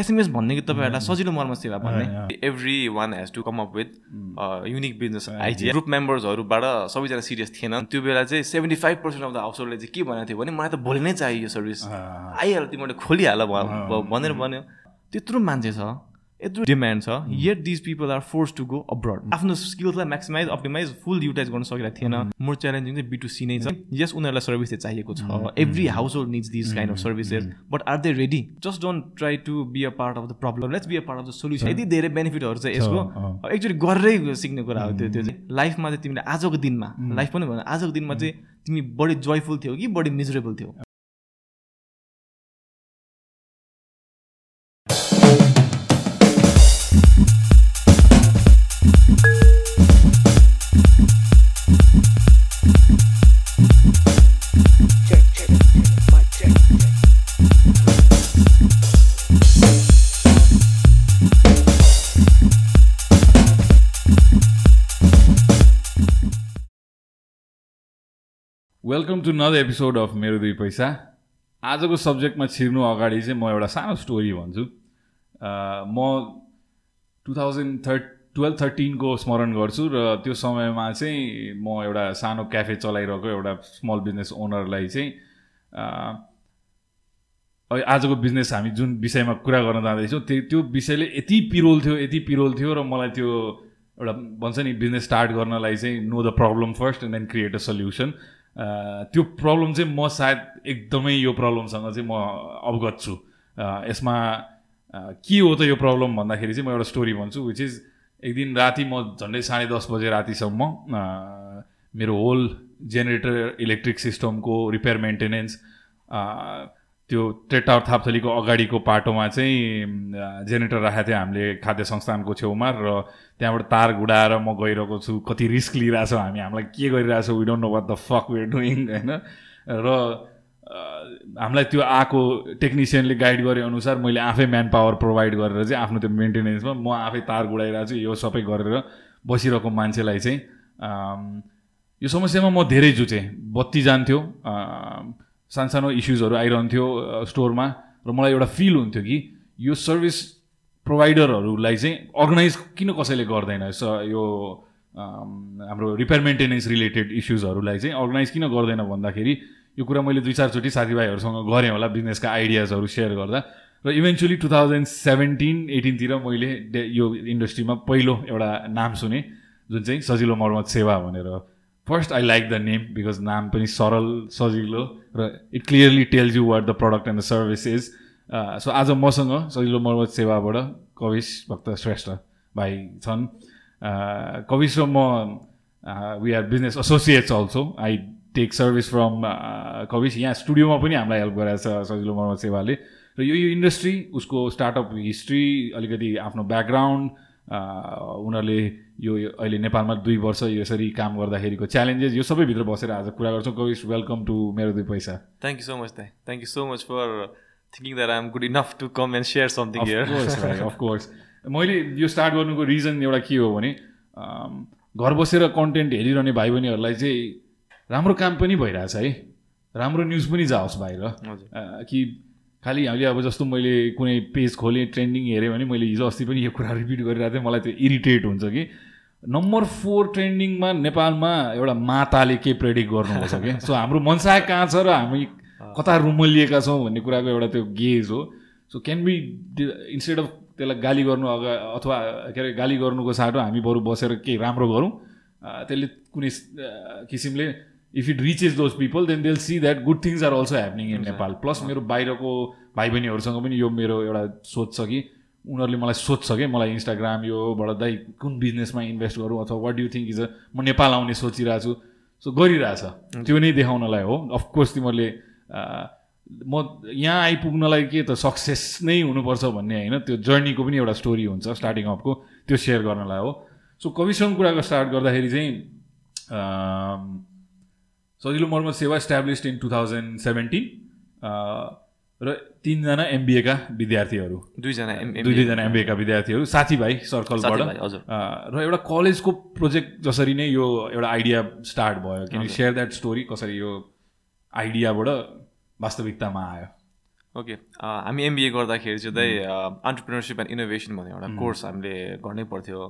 SMS भन्ने कि तपाईँहरूलाई सजिलो मर्म सेवा भन्ने? Every one has to come up with unique business idea group मेम्बर्सहरूबाट सबैजना सिरियस थिएन त्यो बेला चाहिँ seventy five percent of the हाउसहोल्डले चाहिँ के भनेको थियो भने मलाई त भोलि नै चाहियो यो सर्भिस आइहाल्यो तिमीले खोलिहाल भनेर भन्यो। त्यत्रो मान्छे छ। यत्रो डिमान्ड छ yet these people are force to go abroad आफ्नो स्किल्सलाई म्याक्सिमाइज अप्टिमाइज फुल युटिलाइज गर्न सकिरहेको थिएन। मोर च्यालेन्जिङ चाहिँ बिटु सी नै छ। यस उनीहरूलाई सर्भिस चाहिँ चाहिएको छ। Every household needs this kind of services but are they ready just don't try to be a part of the problem let's be a part of the solution यति धेरै बेनिफिटहरू चाहिँ यसको। एक्चुली गरेरै सिक्ने कुरा हो त्यो। त्यो चाहिँ लाइफमा चाहिँ तिमीले आजको दिनमा लाइफ पनि भन्नु आजको दिनमा चाहिँ तिमी बढी जोयफुल थियौ कि बढी मिजरेबल थियौ? Welcome to another episode of मेरो दुई पैसा। आजको सब्जेक्टमा छिर्नु अगाडि चाहिँ म एउटा सानो स्टोरी भन्छु। म टु थाउजन्ड थर्ट टुवेल्भ थर्टिनको स्मरण गर्छु र त्यो समयमा चाहिँ म एउटा सानो क्याफे चलाइरहेको एउटा स्मल बिजनेस ओनरलाई चाहिँ आजको बिजनेस हामी जुन विषयमा कुरा गर्न जाँदैछौँ त्यो त्यो विषयले यति पिरोल थियो यति पिरोल थियो र मलाई त्यो एउटा भन्छ नि बिजनेस स्टार्ट गर्नलाई चाहिँ know the problem first and then create a solution त्यो प्रब्लम चाहिँ म सायद एकदमै यो प्रब्लमसँग चाहिँ म अवगत छु। यसमा के हो त यो प्रब्लम भन्दाखेरि चाहिँ म एउटा स्टोरी भन्छु विच इज एक दिन राति म झन्डै साढे दस बजे रातिसम्म मेरो होल जेनेरेटर इलेक्ट्रिक सिस्टमको रिपेयर मेन्टेनेन्स त्यो ट्रेटावर थापथलीको अगाडिको पाटोमा चाहिँ जेनेरेटर राखेको थियो हामीले खाद्य संस्थानको छेउमा र त्यहाँबाट तार गुडाएर म गइरहेको छु। कति रिस्क लिइरहेछौँ हामी। हामीलाई के गरिरहेछौँ? We don't know what the fuck we're doing होइन? र हामीलाई त्यो आएको टेक्निसियनले गाइड गरे अनुसार मैले आफै म्यान पावर प्रोभाइड गरेर चाहिँ आफ्नो त्यो मेन्टेनेन्समा म आफै तार गुडाइरहेको छु। यो सबै गरेर बसिरहेको मान्छेलाई चाहिँ यो समस्यामा म धेरै जुचेँ बत्ती जान्थ्यो। सानसानो इस्युजहरू आइरहन्थ्यो स्टोरमा र मलाई एउटा फिल हुन्थ्यो कि यो सर्भिस प्रोभाइडरहरूलाई चाहिँ अर्गनाइज किन कसैले गर्दैन? स यो हाम्रो रिपेयर मेन्टेनेन्स रिलेटेड इस्युजहरूलाई चाहिँ अर्गनाइज किन गर्दैन भन्दाखेरि यो कुरा मैले दुई चारचोटि साथीभाइहरूसँग गरेँ होला बिजनेसका आइडियाजहरू सेयर गर्दा। र इभेन्चुली टु थाउजन्ड सेभेन्टिन एटिनतिर मैले यो इन्डस्ट्रीमा पहिलो एउटा नाम सुने जुन चाहिँ सजिलो मर्मत सेवा भनेर first I like the name because नाम पनि सरल सजिलो। र it clearly tells you what the product and the service is so आज मसँग सजिलो मर्मत सेवाबाट कविश भक्त श्रेष्ठ भाइ छन्। कविश र म we are business associates also I take service from Kavish. यहाँ स्टुडियोमा पनि हामीलाई हेल्प गराएको छ सजिलो मर्मत सेवाले। र यो यो इन्डस्ट्री उसको स्टार्टअप हिस्ट्री अलिकति आफ्नो ब्याकग्राउन्ड उनीहरूले यो अहिले नेपालमा दुई वर्ष यसरी काम गर्दाखेरिको च्यालेन्जेस यो सबै भित्र बसेर आज कुरा गर्छौँ। कविश वेलकम टु मेरो दुई पैसा। Thank you so much thank you so much for thinking that I'm good enough to come and share something of course मैले यो स्टार्ट गर्नुको रिजन एउटा के हो भने घर बसेर कन्टेन्ट हेरिरहने भाइ बहिनीहरूलाई चाहिँ राम्रो काम पनि भइरहेछ है। राम्रो न्युज पनि जाओस् बाहिर। कि खालि हामीले अब जस्तो मैले कुनै पेज खोलेँ ट्रेन्डिङ हेरेँ भने मैले हिजो अस्ति पनि यो कुरा रिपिट गरिरहेको थिएँ। मलाई त्यो इरिटेट हुन्छ कि नम्बर फोर ट्रेन्डिङमा नेपालमा एउटा माताले के प्रेडिक्ट गर्नुहुन्छ कि? सो हाम्रो मनसाय कहाँ छ र हामी कता रुमलिएका छौँ भन्ने कुराको एउटा त्यो गेज हो। So can be instead of त्यसलाई गाली गर्नु अगा अथवा के अरे गाली गर्नुको साटो हामी बरु बसेर केही राम्रो गरौँ? त्यसले कुनै किसिमले if it reaches those people then they'll see that good things are also happening in Nepal plus मेरो बाहिरको भाइ बहिनीहरूसँग पनि यो मेरो एउटा सोच छ कि उनीहरूले मलाई सोध्छ कि मलाई इन्स्टाग्राम योबाट दाइ कुन बिजनेसमा इन्भेस्ट गरौँ अथवा what you think is a म नेपाल आउने सोचिरहेको छु सो गरिरहेछ त्यो नै देखाउनलाई हो। अफकोर्स तिमीहरूले म यहाँ आइपुग्नलाई के त सक्सेस नै हुनुपर्छ भन्ने होइन। त्यो जर्नीको पनि एउटा स्टोरी हुन्छ स्टार्टिङ अपको त्यो सेयर गर्नलाई हो। सो कविसँग कुराको स्टार्ट गर्दाखेरि चाहिँ Sajilo Marmat Sewa established in two thousand seventeen र तिनजना एमबिएका विद्यार्थीहरू। दुईजना दुई दुईजना एमबिएका विद्यार्थीहरू साथीभाइ सर्कलबाट। र एउटा कलेजको प्रोजेक्ट जसरी नै यो एउटा आइडिया स्टार्ट भयो। किनकि सेयर द्याट स्टोरी कसरी यो आइडियाबाट वास्तविकतामा आयो? ओके। हामी एमबिए गर्दाखेरि चाहिँ अन्टरप्रिनरसिप एन्ड इनोभेसन भन्ने एउटा कोर्स हामीले गर्नै पर्थ्यो।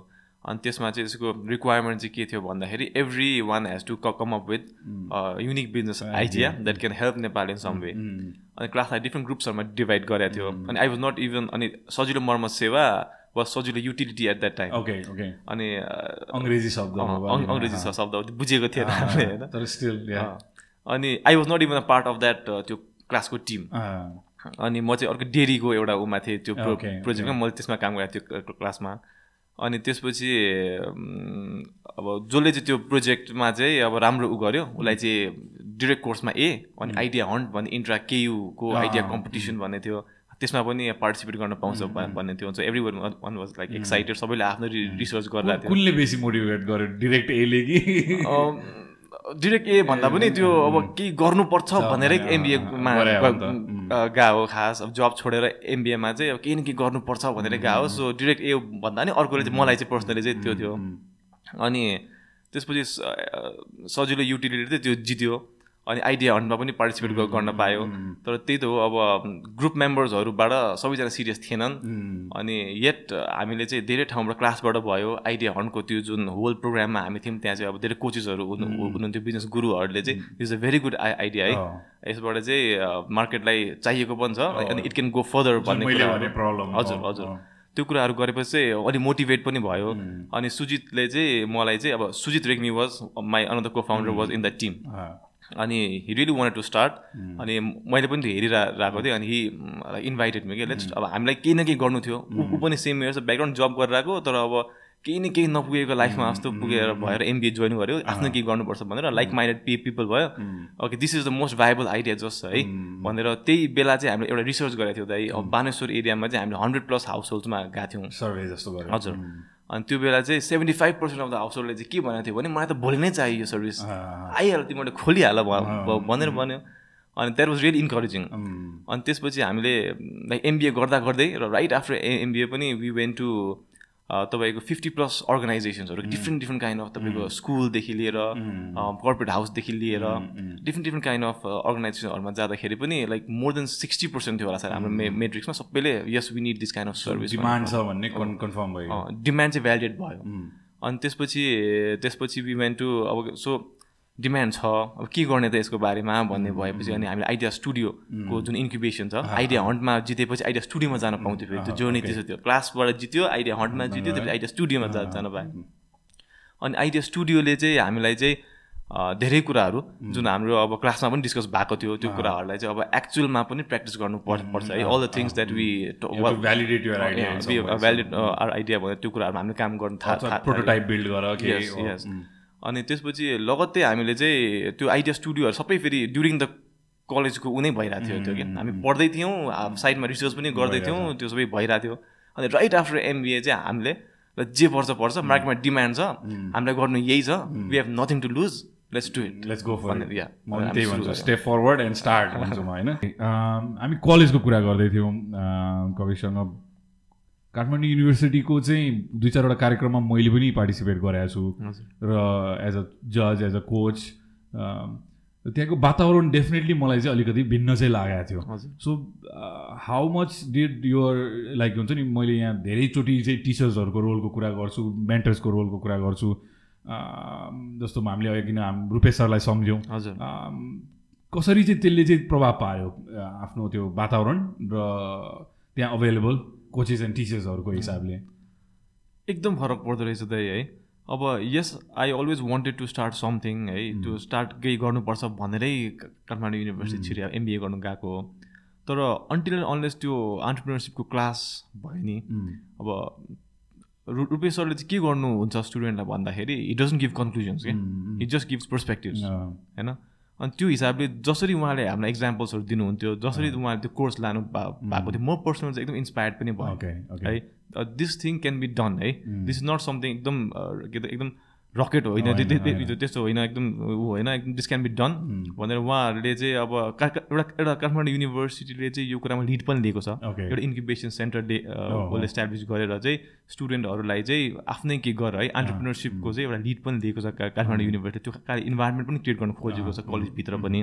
अनि त्यसमा चाहिँ यसको रिक्वायरमेन्ट चाहिँ के थियो भन्दाखेरि everyone has to come up with unique business idea that can help Nepal in some way अनि क्लासलाई डिफ्रेन्ट ग्रुप्सहरूमा डिभाइड गरेको थियो. अनि आई वाज नट इभन अनि सजिलो मर्म सेवा वा सजिलो utility at that time okay okay अनि अङ्ग्रेजी शब्द अङ्ग्रेजी शब्द बुझेको थिएन होइन? अनि I was not even a part of that त्यो क्लासको टिम अनि म चाहिँ अर्को डेरीको एउटा उमा थिएँ त्यो प्रोजेक्टमा मैले त्यसमा काम गरेको थिएँ क्लासमा अनि त्यसपछि अब जसले चाहिँ त्यो प्रोजेक्टमा चाहिँ अब राम्रो उ गर्यो उसलाई चाहिँ डिरेक्ट कोर्समा ए अनि आइडिया हन्ट भन्ने इन्ट्रा केयुको आइडिया कम्पिटिसन भन्ने थियो। त्यसमा पनि पार्टिसिपेट गर्न पाउँछ भन्ने थियो। Everyone one was like excited सबैले आफ्नो रिसर्च थियो। कुनले बेसी मोटिभेट गर्यो? डिरेक्ट एले कि? डिरेक्ट ए भन्दा पनि त्यो अब केही गर्नुपर्छ भनेरै एमबिएमा गा हो खास अब जब छोडेर एमबिएमा चाहिँ अब केही न केही गर्नुपर्छ भनेर गा हो सो डिरेक्ट ए भन्दा नि अर्कोले चाहिँ मलाई चाहिँ पर्सनली चाहिँ त्यो थियो। अनि त्यसपछि सजिलो युटिलिटी चाहिँ त्यो जित्यो। अनि आइडिया हन्टमा पनि पार्टिसिपेट गर्न पायो। तर त्यही त हो अब ग्रुप मेम्बर्सहरूबाट सबैजना सिरियस थिएनन्। अनि यट हामीले चाहिँ धेरै ठाउँबाट क्लासबाट भयो आइडिया हन्टको त्यो जुन होल प्रोग्राममा हामी थियौँ त्यहाँ चाहिँ अब धेरै कोचेसहरू हुनुहुन्थ्यो बिजनेस गुरुहरूले चाहिँ। Is a very good idea है। यसबाट चाहिँ मार्केटलाई चाहिएको पनि छ। अनि इट क्यान गो फर्दर भन्ने हजुर हजुर। त्यो कुराहरू गरेपछि चाहिँ अलिक मोटिभेट पनि भयो। अनि सुजितले चाहिँ मलाई चाहिँ अब Sujit Regmi was my another co founder was in the team अनि he really want to start अनि मैले पनि त्यो हेरिरहेको थिएँ अनि हि इन्भाइटेड मी कि लेट्स अब हामीलाई केही न केही गर्नु थियो। ऊ पनि सेम इयर्स ब्याकग्राउन्ड जब गरेर आएको तर अब केही न केही नपुगेको लाइफमा जस्तो पुगेर भएर एमबिए जोइन गर्यो। आफ्नो केही गर्नुपर्छ भनेर लाइक माइन्डेड पि पिपल भयो। Okay this is the most viable idea just है। भनेर त्यही बेला चाहिँ हामीले एउटा रिसर्च गरेको थियौँ दाइ अब बानेश्वर एरियामा चाहिँ हामीले हन्ड्रेड प्लस हाउस होल्ड्समा गएको थियौँ। सर्वे जस्तो हजुर। अनि त्यो बेला चाहिँ seventy five percent of the house होल्डले चाहिँ के भनेको थियो भने मलाई त भोलि नै चाहियो यो सर्भिस आइहाल्यो तिमीले खोलिहाल भनेर भन्यो। अनि द्याट वाज रियली इन्करेजिङ अनि त्यसपछि हामीले लाइक एमबिए गर्दा गर्दै र राइट आफ्टर एमबिए पनि वी वेन टु तपाईँको फिफ्टी प्लस अर्गनाइजेसन्सहरू डिफ्रेन्ट डिफ्रेन्ट काइन्ड अफ तपाईँको स्कुलदेखि लिएर कर्पोरेट हाउसदेखि लिएर डिफ्रेन्ट डिफ्रेन्ट काइन्ड अफ अर्गनाइजेसनहरूमा जाँदाखेरि पनि like more than sixty percent थियो होला सर हाम्रो मे मेट्रिक्समा सबैले yes we need this kind of service demand छ भन्ने कन्फर्म भयो। डिमान्ड चाहिँ भ्यालिडेट भयो। अनि त्यसपछि त्यसपछि वी वेन टु अब सो डिमान्ड छ। अब के गर्ने त यसको बारेमा भन्ने भएपछि अनि हामीले आइडिया स्टुडियोको जुन इन्क्युबेसन छ आइडिया हन्टमा जितेपछि आइडिया स्टुडियोमा जान पाउँथ्यो फेरि। त्यो जर्नी त्यसो थियो। क्लासबाट जित्यो आइडिया हन्टमा जित्यो त्यसपछि आइडिया स्टुडियोमा जान पायो। अनि आइडिया स्टुडियोले चाहिँ हामीलाई चाहिँ धेरै कुराहरू जुन हाम्रो अब क्लासमा पनि डिस्कस भएको थियो त्यो कुराहरूलाई चाहिँ अब एक्चुअलमा पनि प्र्याक्टिस गर्नु पर्छ। है all the things that we validate valid idea भनेर त्यो कुराहरू हामीले काम गर्नु थाहा प्रोटोटाइप बिल्ड गर अनि त्यसपछि लगत्तै हामीले चाहिँ त्यो आइडिया स्टुडियोहरू सबै फेरि ड्युरिङ द कलेजको ऊ नै भइरहेको थियो त्यो कि हामी पढ्दै थियौँ साइडमा रिसर्च पनि गर्दै थियौँ त्यो सबै भइरहेको थियो। अनि राइट आफ्टर एमबिए चाहिँ हामीले जे पर्छ पर्छ मार्केटमा डिमान्ड छ हामीलाई गर्नु यही छ। We have nothing to lose let's do it let's go for yeah त्यही भन्छु। स्टेप फरवर्ड एन्ड स्टार्ट भन्छु म होइन। हामी कलेजको कुरा गर्दै थियौँ। कविसँग काठमाडौँ युनिभर्सिटीको चाहिँ दुई चारवटा कार्यक्रममा मैले पनि पार्टिसिपेट गरेको छु। र एज अ जज एज अ कोच त्यहाँको वातावरण डेफिनेटली मलाई चाहिँ अलिकति भिन्न चाहिँ लागेको थियो। So how much did your like हुन्छ नि मैले यहाँ धेरैचोटि चाहिँ टिचर्सहरूको रोलको कुरा गर्छु मेन्टर्सको रोलको कुरा गर्छु। जस्तो हामीले अघि किन हाम रूपेश सरलाई सम्झ्यौँ। कसरी चाहिँ त्यसले चाहिँ प्रभाव पार्यो आफ्नो त्यो वातावरण र त्यहाँ अभाइलेबल कोचेस एन्ड टिचर्सहरूको हिसाबले? एकदम फरक पर्दो रहेछ त है अब yes I always wanted to start something है। त्यो स्टार्ट केही गर्नुपर्छ भनेरै काठमाडौँ युनिभर्सिटी छिरे एमबिए गर्नु गएको हो। तर अन्टिल अनलेस त्यो अन्टरप्रिनरसिपको क्लास भयो नि अब रुपेश सरले चाहिँ के गर्नुहुन्छ स्टुडेन्टलाई भन्दाखेरि इट डजन्ट गिभ कन्क्लुजन्स के इट जस्ट गिभ्स पर्सपेक्टिभ होइन? अनि त्यो हिसाबले जसरी उहाँले हामीलाई इक्जाम्पल्सहरू दिनुहुन्थ्यो जसरी उहाँले त्यो कोर्स लानु भएको थियो म पर्सनल चाहिँ एकदम इन्सपायर्ड पनि भयो है this thing can be done है। दिस इज नट समथिङ एकदम के त एकदम रकेट होइन त्यस्तो होइन एकदम ऊ होइन एकदम दिस क्यान बी डन भनेर उहाँहरूले चाहिँ अब एउटा एउटा काठमाडौँ युनिभर्सिटीले चाहिँ यो कुरामा लिड पनि लिएको छ। एउटा इन्क्युबेसन सेन्टर उसले इस्टाब्लिस गरेर चाहिँ स्टुडेन्टहरूलाई चाहिँ आफ्नै के गर है अन्टरप्रिनरसिपको चाहिँ एउटा लिड पनि लिएको छ काठमाडौँ युनिभर्सिटी त्यो इन्भाइरोमेन्ट पनि क्रिएट गर्नु खोजेको छ कलेजभित्र पनि।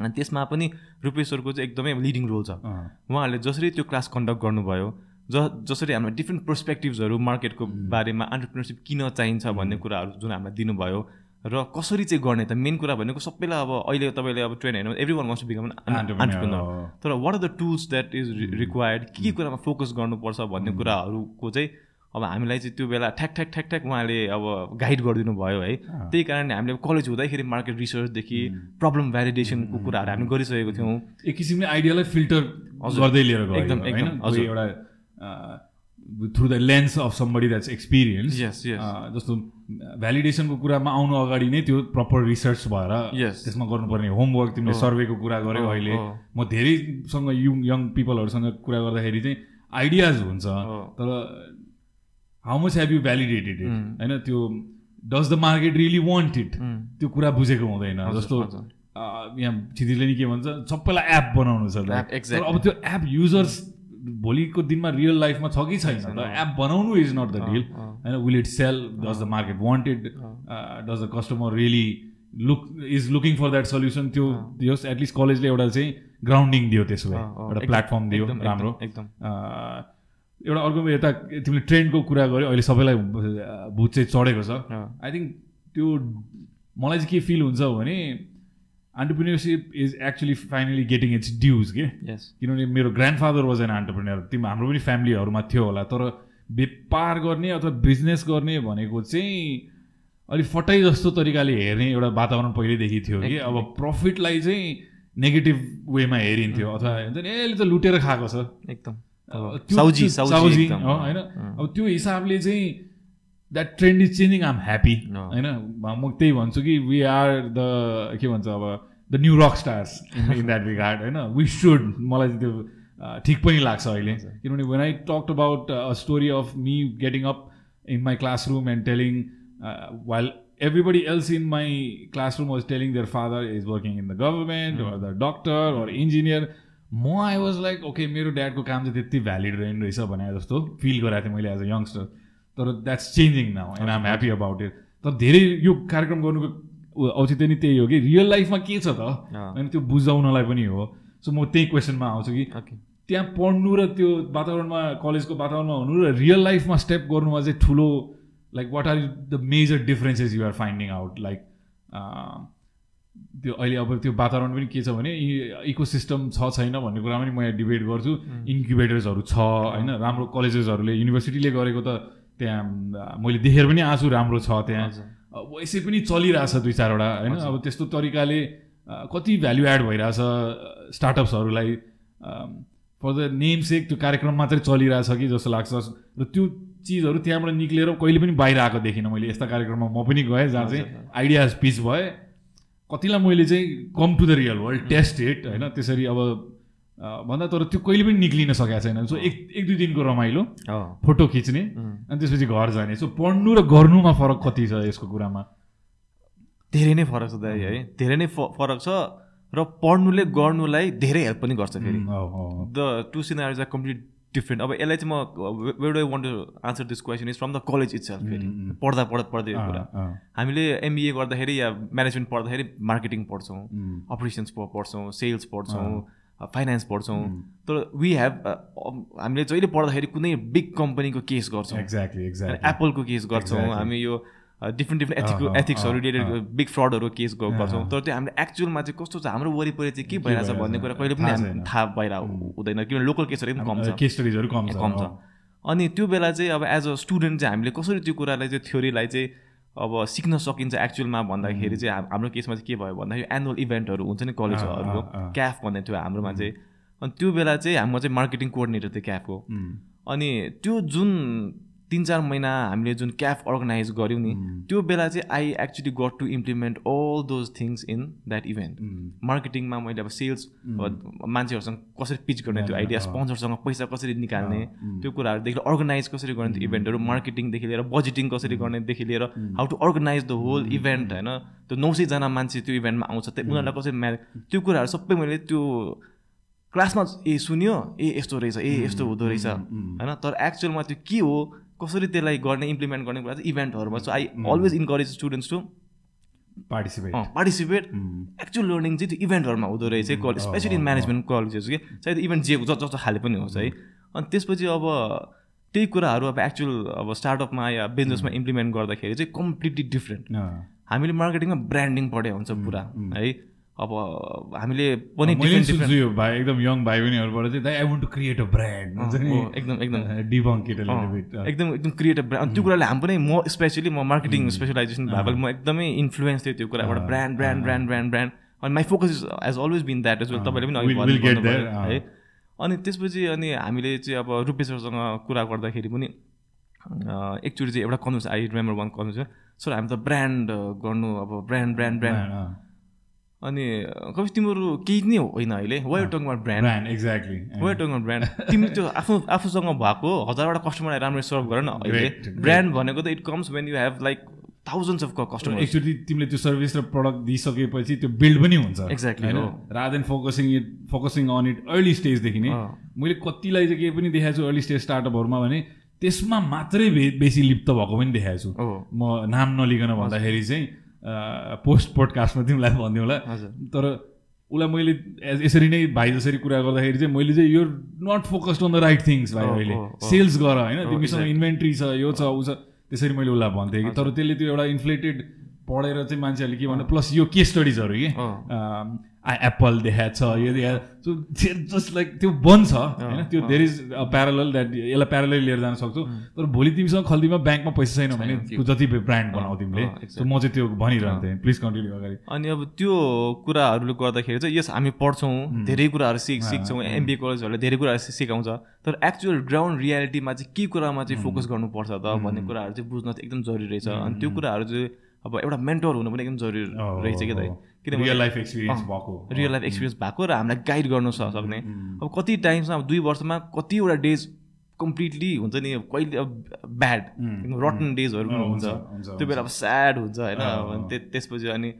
अनि त्यसमा पनि रुपेश सरको चाहिँ एकदमै लिडिङ रोल छ। उहाँहरूले जसरी त्यो क्लास कन्डक्ट गर्नुभयो ज जसरी हामीलाई डिफ्रेन्ट पर्सपेक्टिभ्सहरू मार्केटको बारेमा अन्टरप्रिनरसिप किन चाहिन्छ भन्ने कुराहरू जुन हामीलाई दिनुभयो र कसरी चाहिँ गर्ने त मेन कुरा भनेको सबैलाई अब अहिले तपाईँले अब ट्रेन हेर्नु everyone wants to become entrepreneur तर what are the tools that is required के के कुरामा फोकस गर्नुपर्छ भन्ने कुराहरूको चाहिँ अब हामीलाई चाहिँ त्यो बेला ठ्याक ठ्याक ठ्याक ठ्याक उहाँले अब गाइड गरिदिनु भयो है। त्यही कारणले हामीले कलेज हुँदाखेरि मार्केट रिसर्चदेखि प्रब्लम भ्यालिडेसनको कुराहरू हामी गरिसकेको थियौँ। एक किसिमले आइडियालाई फिल्टर गर्दै लिएर एकदम एकदम एउटा through the lens of somebody that's experience जस्तो भ्यालिडेसनको कुरामा आउनु अगाडि नै त्यो प्रपर रिसर्च भएर त्यसमा गर्नुपर्ने होमवर्क तिमीले सर्वेको कुरा गर्यो अहिले। म धेरैसँग यङ यङ पिपलहरूसँग कुरा गर्दाखेरि चाहिँ आइडियाज हुन्छ। तर how much have you validated it होइन त्यो does the market really want it त्यो कुरा बुझेको हुँदैन। जस्तो यहाँ छिदिरले नि के भन्छ सबैलाई एप बनाउनु छ अब त्यो एप युजर्स भोलिको दिनमा रियल लाइफमा छ कि छैन? त एप बनाउनु इज नट द डिल होइन will it sell does the market wanted does the customer really look is looking for that solution त्यो दियोस् एटलिस्ट कलेजले एउटा चाहिँ ग्राउन्डिङ दियो त्यसो भए एउटा प्लेटफर्म दियो राम्रो। एउटा अर्को यता तिमीले ट्रेन्डको कुरा गर्यो अहिले सबैलाई भुत चाहिँ चढेको छ। आई थिङ्क त्यो मलाई चाहिँ के फिल हुन्छ भने entrepreneurship is actually finally getting it's dues के किनभने मेरो ग्रान्डफादर वाज एन अन्टरप्रिनियर तिमी हाम्रो पनि फ्यामिलीहरूमा थियो होला तर व्यापार गर्ने अथवा बिजनेस गर्ने भनेको चाहिँ अलिक फटाइ जस्तो तरिकाले हेर्ने एउटा वातावरण पहिल्यैदेखि थियो कि अब प्रफिटलाई चाहिँ नेगेटिभ वेमा हेरिन्थ्यो अथवा हुन्छ नि यसले त लुटेर खाएको छ। एकदम। साउजी होइन? अब त्यो हिसाबले चाहिँ that trend is changing I'm happy होइन? म त्यही भन्छु कि वी आर द के भन्छ अब the new rock stars in that regard होइन वी सुड मलाई त्यो ठिक पनि लाग्छ अहिले। किनभने when I talk about a story of me getting up in my classroom and telling while everybody else in my classroom was telling their father is working in the government or the doctor or engineer म I was like okay मेरो ड्याडको काम चाहिँ त्यति valid रहेन रहेछ भने जस्तो फिल गराएको थिएँ मैले एज अ यङ्स्टर तर that's changing now and I'm happy about it तर धेरै यो कार्यक्रम गर्नुको औचित्य नै त्यही हो कि? रियल लाइफमा के छ त? होइन त्यो बुझाउनलाई पनि हो। सो म त्यही क्वेसनमा आउँछु कि त्यहाँ पढ्नु र त्यो वातावरणमा कलेजको वातावरणमा हुनु र रियल लाइफमा स्टेप गर्नुमा चाहिँ ठुलो like what are the major differences you're finding out like त्यो अहिले अब त्यो वातावरण पनि के छ भने इको सिस्टम छ छैन भन्ने कुरा पनि म यहाँ डिबेट गर्छु। इन्क्युबेटर्सहरू छ होइन राम्रो कलेजेसहरूले युनिभर्सिटीले गरेको त त्यहाँ मैले देखेर पनि आँसु राम्रो छ त्यहाँ। वैसे पनि चलिरहेछ दुई चारवटा होइन? अब त्यस्तो तरिकाले कति भ्याल्यु एड भइरहेछ स्टार्टअप्सहरूलाई फर द नेम सेक त्यो कार्यक्रम मात्रै चलिरहेछ कि जस्तो लाग्छ? र त्यो चिजहरू त्यहाँबाट निक्लेर कहिले पनि बाहिर आएको देखिनँ मैले यस्ता कार्यक्रममा। म पनि गएँ जहाँ चाहिँ आइडियाज पिच भए। कतिलाई मैले चाहिँ come to the real world test it होइन? त्यसरी अब भन्दा तर त्यो कहिले पनि निक्लिन सकेको छैन। सो एक एक दुई दिनको रमाइलो फोटो खिच्ने अनि त्यसपछि घर जाने। सो पढ्नु र गर्नुमा फरक कति छ यसको कुरामा? धेरै नै फरक छ दाइ है। धेरै नै फरक छ र पढ्नुले गर्नुलाई धेरै हेल्प पनि गर्छ फेरि। The two scenarios are complete different. अब यसलाई चाहिँ म वेड I want to answer this question is from the college itself फेरि। पढ्दा पढ्दा पढ्दै कुरा। हामीले एमबिए गर्दाखेरि या म्यानेजमेन्ट पढ्दाखेरि मार्केटिङ पढ्छौँ अपरेसन्स पढ्छौँ सेल्स पढ्छौँ फाइनेन्स पढ्छौँ। तर वी हेभ हामीले जहिले पढ्दाखेरि कुनै बिग कम्पनीको केस गर्छौँ। एक्ज्याक्टली एक्ज्याक्टली एप्पलको केस गर्छौँ। हामी यो डिफ्रेन्ट डिफ्रेन्ट एथिक एथिक्सहरू रिलेटेड बिग फ्रडहरू केस गर्छौँ। तर त्यो हामीले एक्चुअलमा चाहिँ कस्तो छ हाम्रो वरिपरि चाहिँ के भइरहेछ भन्ने कुरा कहिले पनि थाहा भएर हुँदैन। किनभने लोकल केसहरू पनि कम छ। केस स्टडिजहरू कम कम छ। अनि त्यो बेला चाहिँ अब एज अ स्टुडेन्ट चाहिँ हामीले कसरी त्यो कुरालाई चाहिँ थ्योरीलाई चाहिँ अब सिक्न सकिन्छ एक्चुअलमा भन्दाखेरि चाहिँ हाम्रो केसमा चाहिँ के भयो भन्दाखेरि एनुअल इभेन्टहरू हुन्छ नि कलेजहरूको क्याफ भन्ने थियो हाम्रोमा चाहिँ। अनि त्यो बेला चाहिँ हाम्रो चाहिँ मार्केटिङ कोअर्डिनेटर थियो क्याफको अनि त्यो जुन तिन चार महिना हामीले जुन क्याफ अर्गनाइज गऱ्यौँ नि त्यो बेला चाहिँ I actually got to implement all those things in that event मार्केटिङमा मैले अब सेल्स मान्छेहरूसँग कसरी पिच गर्ने त्यो आइडिया स्पोन्सरसँग पैसा कसरी निकाल्ने त्यो कुराहरूदेखि अर्गनाइज कसरी गर्ने त्यो इभेन्टहरू मार्केटिङदेखि लिएर बजेटिङ कसरी गर्नेदेखि लिएर how to organize the whole event होइन? त्यो नौ सयजना मान्छे त्यो इभेन्टमा आउँछ त्यो उनीहरूलाई कसरी म्या त्यो कुराहरू सबै मैले त्यो क्लासमा ए सुन्यो? ए यस्तो रहेछ ए यस्तो हुँदो रहेछ। होइन? तर एक्चुअलमा त्यो के हो? कसरी त्यसलाई गर्ने इम्प्लिमेन्ट गर्ने कुरा चाहिँ इभेन्टहरूमा so I always encourage students to participate participate actual learning चाहिँ त्यो इभेन्टहरूमा हुँदो रहेछ college especially in management colleges कि? सायद इभेन्ट जे जस्तो जस्तो खाले पनि होस् है। अनि त्यसपछि अब त्यही कुराहरू अब एक्चुअल अब स्टार्टअपमा या बिजनेसमा इम्प्लिमेन्ट गर्दाखेरि चाहिँ कम्प्लिटली डिफ्रेन्ट हामीले मार्केटिङमा ब्रान्डिङ पढे हुन्छ पुरा है। अब हामीले पनि भाइ एकदम यङ भाइ बहिनीहरूबाट चाहिँ I want to create a brand एकदम एकदम। एकदम एकदम क्रिएट अ ब्रान्ड त्यो कुराले हामी पनि म स्पेसली म मार्केटिङ स्पेसलाइजेसन भएकोले म एकदमै इन्फ्लुएन्स थिएँ त्यो कुराबाट। Brand brand brand brand brand अनि my focus is has always been that as well तपाईँले पनि है। अनि त्यसपछि अनि हामीले चाहिँ अब रुपेश्वरसँग कुरा गर्दाखेरि पनि एकचोटि चाहिँ एउटा converse I remember one converse sir हामी त ब्रान्ड गर्नु अब ब्रान्ड ब्रान्ड ब्रान्ड अनि कवि तिमीहरू केही नै होइन अहिले। वाइ टङमा ब्रान्ड एक्ज्याक्टली वाइ टङमा ब्रान्ड तिमी त्यो आफ्नो आफूसँग भएको हजारवटा कस्टमरलाई राम्ररी सर्भ गर न अहिले। ब्रान्ड भनेको त it comes when you have like thousands of customer actually तिमीले त्यो सर्भिस र प्रडक्ट दिइसकेपछि त्यो बिल्ड पनि हुन्छ। Exactly rather than focusing it focusing on it early स्टेजदेखि नै। मैले कतिलाई चाहिँ केही पनि देखाएको छु अर्ली स्टेज स्टार्टअपहरूमा भने त्यसमा मात्रै बेसी लिप्त भएको पनि देखाएको छु। म नाम नलिकन भन्दाखेरि चाहिँ पोस्ट पोडकास्टमा तिमीलाई भनिदिउँ होला। तर उसलाई मैले यसरी नै भाइ जसरी कुरा गर्दाखेरि चाहिँ मैले चाहिँ यो not focused on the right things भाइ अहिले। सेल्स गर होइन। तिमीसँग इन्भेन्ट्री छ यो छ ऊ छ। त्यसरी मैले उसलाई भन्थेँ कि। तर त्यसले त्यो एउटा इन्फ्लेटेड पढेर चाहिँ मान्छेहरूले के भन्नु प्लस यो के? स्टडिजहरू कि एप्पल देखाएको छ यो देखाएको जस्ट लाइक त्यो बन्द छ होइन? त्यो there is a parallel that यसलाई प्यारल लिएर जान सक्छु। तर भोलि तिमीसँग खल्तीमा ब्याङ्कमा पैसा छैन भने त्यो जति ब्रान्ड बनाऊ तिमीले। म चाहिँ त्यो भनिरहन्थेँ। प्लिज कन्टिन्यू अगाडि। अनि अब त्यो कुराहरूले गर्दाखेरि चाहिँ यस हामी पढ्छौँ धेरै कुराहरू सिक सिक्छौँ। एमबिए कलेजहरूले धेरै कुराहरू सिकाउँछ। तर एक्चुअल ग्राउन्ड रियालिटीमा चाहिँ के कुरामा चाहिँ फोकस गर्नुपर्छ त भन्ने कुराहरू चाहिँ बुझ्न एकदम जरुरी रहेछ। अनि त्यो कुराहरू चाहिँ अब एउटा मेन्टर हुनु पनि एकदम जरुरी रहेछ कि त? किनभने रियल लाइफ एक्सपिरियन्स भएको। रियल लाइफ एक्सपिरियन्स भएको र हामीलाई गाइड गर्नु सक्ने अब कति टाइम्समा अब दुई वर्षमा कतिवटा डेज कम्प्लिटली हुन्छ नि कहिले अब ब्याड रटन डेजहरू पनि हुन्छ। त्यो बेला अब स्याड हुन्छ होइन। त्यसपछि अनि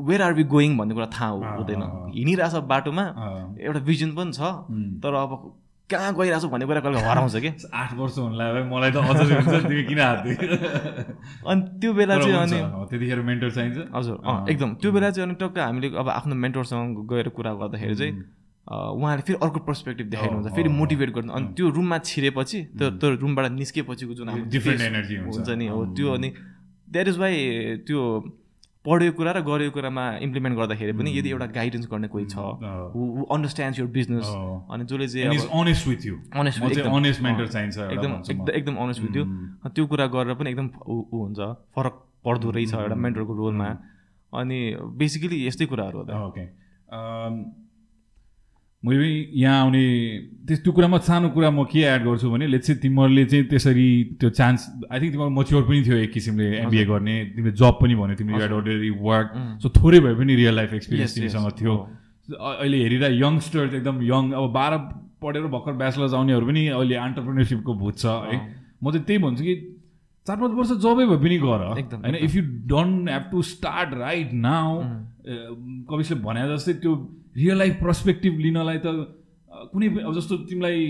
वेयर आर बी गोइङ भन्ने कुरा थाहा हुँदैन। हिँडिरहेछ बाटोमा एउटा भिजन पनि छ। तर अब कहाँ गइरहेको छु भन्ने कुरा कहिले हराउँछ कि? आठ वर्ष हुनुलाई मलाई त अझ तिमी किन हात अनि त्यो बेला चाहिँ अनि त्यतिखेर मेन्टर चाहिन्छ। हजुर एकदम। त्यो बेला चाहिँ अनि टक्क हामीले अब आफ्नो मेन्टरसँग गएर कुरा गर्दाखेरि चाहिँ उहाँले फेरि अर्को पर्सपेक्टिभ देखाउनुहुन्छ फेरि मोटिभेट गर्नु। अनि त्यो रुममा छिरेपछि त्यो त्यो रुमबाट निस्केपछिको जुन डिफ्रेन्ट एनर्जी हुन्छ। नि हो त्यो अनि द्याट इज वाइ त्यो पढेको कुरा र गरेको कुरामा इम्प्लिमेन्ट गर्दाखेरि पनि यदि एउटा गाइडेन्स गर्ने कोही छ हु अन्डरस्ट्यान्ड युर बिजनेस अनि जसले चाहिँ एकदम एकदम अनेस्ट विथ यु त्यो कुरा गरेर पनि एकदम ऊ हुन्छ फरक पर्दो रहेछ एउटा मेन्टरको रोलमा। अनि बेसिकली यस्तै कुराहरू हो ओके मैले यहाँ आउने त्यस त्यो कुरामा सानो कुरा म के एड गर्छु भने लेट्स चाहिँ तिमीहरूले चाहिँ त्यसरी त्यो चान्स आई थिङ्क तिमीहरू मच्योर पनि थियो एक किसिमले एमबिए गर्ने तिमीले जब पनि भन्यो तिमीले एड अलरेडी वर्क सो थोरै भए पनि रियल लाइफ एक्सपिरियन्स तिमीसँग थियो। अहिले हेरेर यङ्स्टर एकदम यङ अब बाह्र पढेर भर्खर ब्याचलर्स आउनेहरू पनि अहिले अन्टरप्रिनरसिपको भूत छ है। म चाहिँ त्यही भन्छु कि चार पाँच वर्ष जबै भए पनि गर। होइन if you don't have to start right now कविसले भने जस्तै त्यो रियल लाइफ पर्सपेक्टिभ लिनलाई त कुनै अब जस्तो तिमीलाई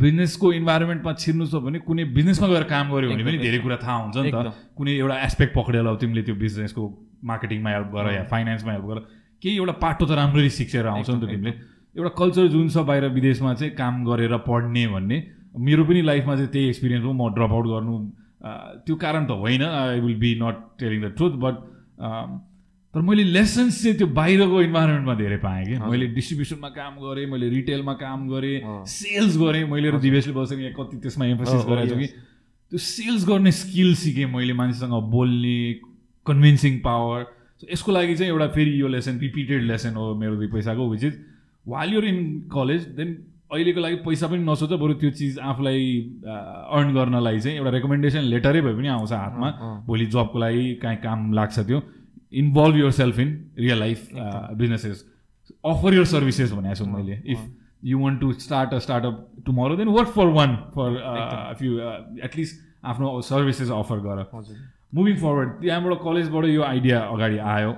बिजनेसको इन्भाइरोमेन्टमा छिर्नु छ भने कुनै बिजनेसमा गएर काम गऱ्यो भने पनि धेरै कुरा थाहा हुन्छ नि त। कुनै एउटा एस्पेक्ट पक्रेर अब तिमीले त्यो बिजनेसको मार्केटिङमा हेल्प गर या फाइनेन्समा हेल्प गर केही एउटा पाटो त राम्ररी सिक्सेर आउँछ नि त तिमीले। एउटा कल्चर जुन छ बाहिर विदेशमा चाहिँ काम गरेर पढ्ने भन्ने मेरो पनि लाइफमा चाहिँ त्यही एक्सपिरियन्स हो। म ड्रप आउट गर्नु त्यो कारण त होइन। I will be not telling the truth but तर मैले लेसन्स चाहिँ त्यो बाहिरको इन्भाइरोमेन्टमा धेरै पाएँ कि। मैले डिस्ट्रिब्युसनमा काम गरेँ मैले रिटेलमा काम गरेँ सेल्स गरेँ। मैले दिवेशले बसेर यहाँ कति त्यसमा एम्फोसिस गरेको छु कि। त्यो सेल्स गर्ने स्किल सिकेँ मैले मान्छेसँग बोल्ने कन्भिन्सिङ पावर यसको लागि चाहिँ एउटा फेरि यो लेसन रिपिटेड लेसन हो मेरो दुई पैसाको which is while you're in college then अहिलेको लागि पैसा पनि नसोच बरु त्यो चिज आफूलाई अर्न गर्नलाई चाहिँ एउटा रेकमेन्डेसन लेटरै भए पनि आउँछ हातमा। भोलि जबको लागि काहीँ काम लाग्छ त्यो। Involve yourself in real life businesses offer your services भनेको छु मैले if you want to start a startup tomorrow then work for one for you at least आफ्नो सर्भिसेस अफर गर मुभिङ फरवर्ड त्यहाँबाट कलेजबाट यो आइडिया अगाडि आयो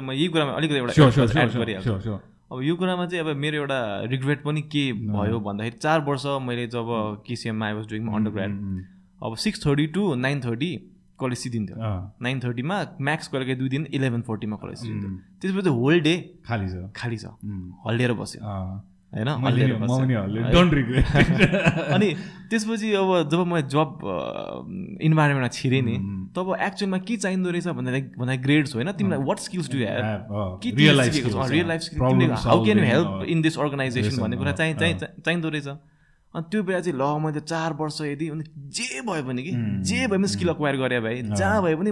म यही कुरामा अलिकति एउटा अब यो कुरामा चाहिँ अब मेरो एउटा रिग्रेट पनि के भयो भन्दाखेरि चार वर्ष मैले जब केसिएममा I was doing undergrad अब six thirty to nine thirty college सिद्धिन्थ्यो अँ, नाइन थर्टीमा म्याक्स गरेको दुई दिन इलेभेन फोर्टीमा कलेज सिद्धिन्थ्यो उम्, त्यसपछि होल डे खाली छ। खाली छ। हल्लिएर बस्यो। होइन? अनि त्यसपछि अब जब म जब इन्भाइरोमेन्टमा छिरेँ नि. तब एक्चुअलमा के चाहिँदो रहेछ भन्दा भन्दा ग्रेड्स होइन? तिमीलाई what skills do real life real life skill how can you help in this organization भन्ने कुरा चाहिँ चाहिँ चाहिँदो रहेछ। अनि त्यो बेला चाहिँ ल मैले चार वर्ष यदि अनि जे भयो भने कि जे भए पनि स्किल अक्वायर गरे भाइ। जहाँ भए पनि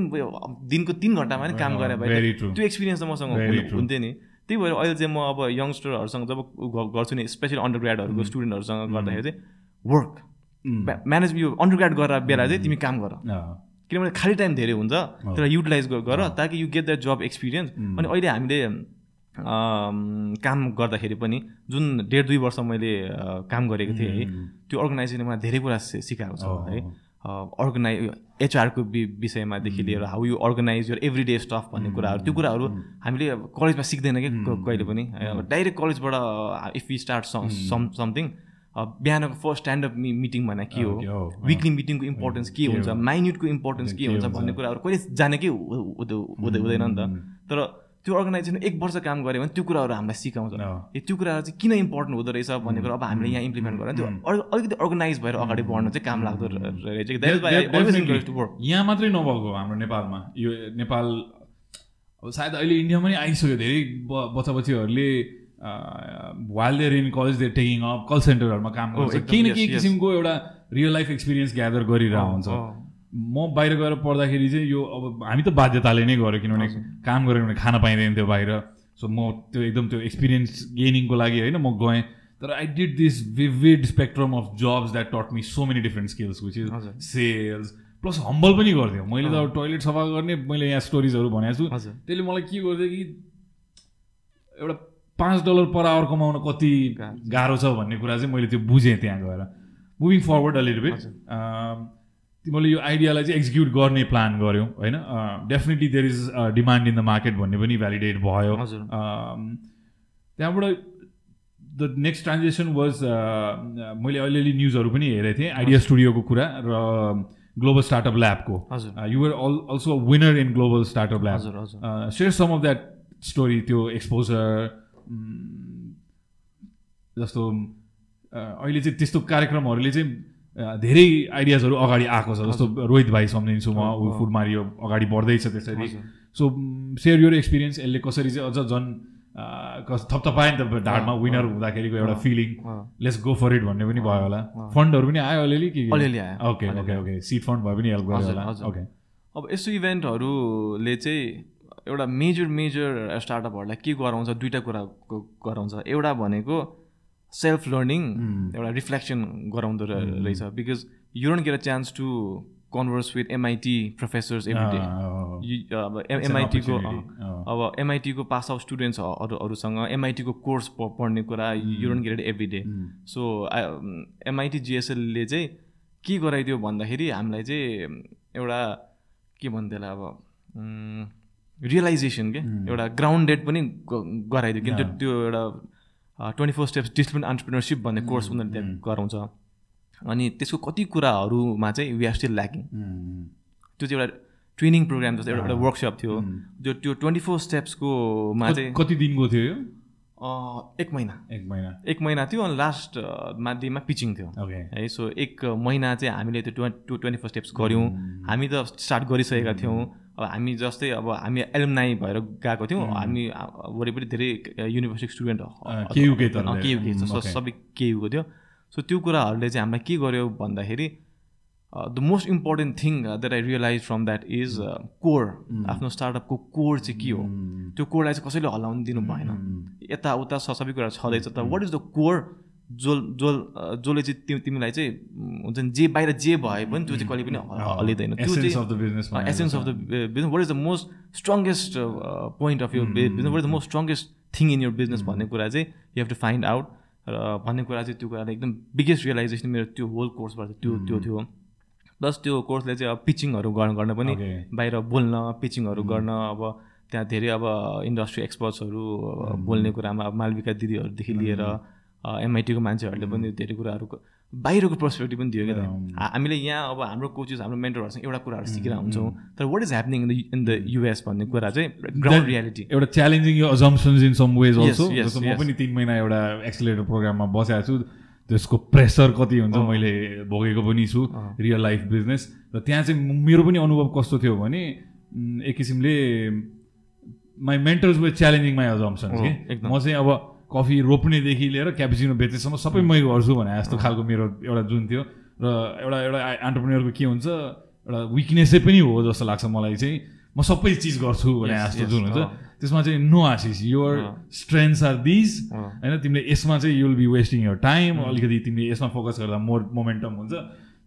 दिनको तिन घन्टामा पनि काम गरे भाइ। त्यो एक्सपिरियन्स त मसँग. हुन्थ्यो नि। त्यही भएर अहिले चाहिँ म अब यङ्स्टरहरूसँग जब गर्छु नि स्पेसली अन्डर ग्राडहरूको स्टुडेन्टहरूसँग गर्दाखेरि चाहिँ वर्क म्यानेज यो अन्डर ग्राड गरेर बेला चाहिँ तिमी काम गर। किनभने खाली टाइम धेरै हुन्छ त्यसलाई युटिलाइज गर ताकि you get the job experience अनि अहिले हामीले काम गर्दाखेरि पनि जुन डेढ दुई वर्ष मैले काम गरेको थिएँ है त्यो अर्गनाइजेसनमा धेरै कुरा सिकाएको छ है। अर्गनाइ एचआरको विषयमादेखि लिएर how you organise your every day stuff भन्ने कुराहरू त्यो कुराहरू हामीले कलेजमा सिक्दैन कि कहिले पनि। डाइरेक्ट कलेजबाट if you start some something बिहानको फर्स्ट स्ट्यान्डअप मिटिङ भने के हो? विकली मिटिङको इम्पोर्टेन्स के हुन्छ? माइन्युटको इम्पोर्टेन्स के हुन्छ भन्ने कुराहरू कहिले जानेकै हुँदैन नि त। तर त्यो अर्गनाइजेसन एक वर्ष काम गऱ्यो भने त्यो कुराहरू हामीलाई सिकाउँछ। ए त्यो कुराहरू चाहिँ किन इम्पोर्टेन्ट हुँदो रहेछ भन्ने कुरा अब हामीले यहाँ इम्प्लिमेन्ट गरेर त्यो अल- अलिकति अर्गनाइज भएर अगाडि बढ्नु चाहिँ काम लाग्दो रहेछ यहाँ मात्रै नभएको हाम्रो नेपालमा। यो नेपाल अब सायद अहिले इन्डियामा पनि आइसक्यो धेरै बच्चा बच्चीहरूले while they're in college they're taking up call सेन्टरहरूमा काम गर्छ। एकदम, केही न केही. किसिमको एउटा रियल लाइफ एक्सपिरियन्स ग्यादर गरिरहेको हुन्छ म बाहिर गएर पढ्दाखेरि चाहिँ यो अब हामी त बाध्यताले नै गऱ्यो किनभने काम गऱ्यो भने खान पाइँदैन थियो बाहिर। सो म त्यो एकदम त्यो एक्सपिरियन्स गेनिङको लागि होइन म गएँ। तर I did this vivid spectrum of jobs that taught me so many different skills which is. Sales plus humble पनि गर्थ्यो। मैले त अब टोइलेट सफा गर्ने मैले यहाँ स्टोरिजहरू भनेको छु। त्यसले मलाई के गर्थ्यो कि एउटा पाँच डलर पर आवर कमाउन कति गाह्रो। छ भन्ने कुरा चाहिँ मैले त्यो बुझेँ त्यहाँ गएर। मुभिङ फरवर्ड अलिट बिट तिमीले यो आइडियालाई चाहिँ एक्जिक्युट गर्ने प्लान गऱ्यौ होइन? Definitely there is demand in the market भन्ने पनि भ्यालिडेट भयो। हजुर। त्यहाँबाट द नेक्स्ट ट्रान्जेक्सन वाज मैले अलिअलि न्युजहरू पनि हेरेको थिएँ आइडिया स्टुडियोको कुरा र ग्लोबल स्टार्टअप ल्याबको हजुर। You're all also winner in Global Startup Lab share some of that story त्यो एक्सपोजर जस्तो अहिले चाहिँ त्यस्तो कार्यक्रमहरूले चाहिँ धेरै आइडियाजहरू अगाडि आएको छ। जस्तो रोहित भाइ सम्झिन्छु म ऊ फुड मारियो अगाडि बढ्दैछ त्यसरी। सो सेयर यो एक्सपिरियन्स यसले कसरी चाहिँ अझ झन् कस- थपथपायो नि त ढाडमा विनर हुँदाखेरिको एउटा feeling let's go for it भन्ने पनि भयो होला। फन्डहरू पनि आयो अलिअलि कि? अलिअलि आयो। Okay okay okay seed fund भए पनि हेल्प गर्यो हजुर, होला। ओके अब यस्तो इभेन्टहरूले चाहिँ एउटा मेजर मेजर स्टार्टअपहरूलाई के गराउँछ दुइटा कुरा ग- गराउँछ। एउटा भनेको सेल्फ लर्निङ एउटा रिफ्लेक्सन गराउँदो रह- रहेछ। Because you don't get a chance to converse with MIT professors every day अब एमआइटीको अब एमआइटीको पास आउट स्टुडेन्ट्सहरूसँग एमआइटीको कोर्स पढ्ने कुरा you don't get every day so MIT जिएसएलले चाहिँ के गराइदियो भन्दाखेरि हामीलाई चाहिँ एउटा के भन्थ्यो होला अब रियलाइजेसन के एउटा ग्राउन्डेड पनि गराइदियो। किन त्यो एउटा twenty four steps discipline entrepreneurship भन्ने कोर्स उनीहरूले त्यहाँ गराउँछ। अनि त्यसको कति कुराहरूमा चाहिँ वी आर स्टिल ल्याकिङ त्यो चाहिँ एउटा ट्रेनिङ प्रोग्राम जस्तो एउटा एउटा वर्कसप थियो। जो त्यो ट्वेन्टी फोर स्टेप्सकोमा चाहिँ कति दिनको थियो यो? एक महिना। एक महिना। एक महिना थियो अनि लास्ट माध्यममा पिचिङ थियो। है सो एक महिना चाहिँ हामीले त्यो ट्वेन्टी ट्वेन्टी फोर स्टेप्स गऱ्यौँ। हामी त स्टार्ट गरिसकेका थियौँ। अब हामी जस्तै अब हामी एलुमनाई भएर गएको थियौँ। हामी वरिपरि धेरै युनिभर्सिटी स्टुडेन्ट केयुकै. सबै केयुको थियो। सो त्यो कुराहरूले चाहिँ हामीलाई के गर्यो भन्दाखेरि the most important thing that I realise from that is core आफ्नो स्टार्टअपको कोर चाहिँ के हो? त्यो कोरलाई चाहिँ कसैले हल्लाउनु दिनु भएन। यताउता सबै कुरा छँदैछ। त वाट इज द कोर जो जो जसले चाहिँ तिमी तिमीलाई चाहिँ हुन्छ नि जे बाहिर जे भए पनि त्यो चाहिँ कहिले पनि ह- हल्लिँदैन। त्यो एसेन्स चाहिँ of the business essence of the business what is the most strongest point of your business what is the most strongest thing in your business भन्ने कुरा चाहिँ you have to find out र भन्ने कुरा चाहिँ त्यो कुराले एकदम बिगेस्ट रियलाइजेसन मेरो त्यो होल कोर्सबाट त्यो त्यो थियो। प्लस त्यो कोर्सले चाहिँ अब पिचिङहरू गर्न गर्न पनि. बाहिर बोल्न पिचिङहरू गर्न अब त्यहाँ धेरै अब इन्डस्ट्री एक्सपर्ट्सहरू बोल्ने कुरामा अब मालविका दिदीहरूदेखि लिएर एमआइटीको मान्छेहरूले पनि धेरै कुराहरू बाहिरको पर्सपेक्टिभ पनि दियो क्या हामीले यहाँ अब हाम्रो कोचेस हाम्रो मेन्टरहरूसँग एउटा कुराहरू सिकेर हुन्छौँ। तर what is happening in the in the US भन्ने कुरा चाहिँ ग्राउन्ड रियालिटी एउटा च्यालेन्जिङ यो assumptions in some ways also म पनि तिन महिना एउटा एक्सिलेटर प्रोग्राममा बसेको छु। त्यसको प्रेसर कति हुन्छ मैले भोगेको पनि छु। रियल लाइफ बिजनेस र त्यहाँ चाहिँ मेरो पनि अनुभव कस्तो थियो भने एक किसिमले my mentors were challenging my assumptions कि? म चाहिँ अब कफी रोप्नेदेखि लिएर क्यापिचिनो बेच्नेसम्म सबै मै गर्छु भने जस्तो खालको मेरो एउटा जुन थियो र एउटा एउटा एन्टरप्रेनियरको के हुन्छ एउटा विकनेसै पनि हो जस्तो लाग्छ मलाई चाहिँ। म सबै चिज गर्छु भने जस्तो जुन हुन्छ। त्यसमा चाहिँ no Ashish your strengths are these होइन तिमीले यसमा चाहिँ you'll be wasting your time अलिकति तिमीले यसमा फोकस गर्दा मोर मोमेन्टम हुन्छ।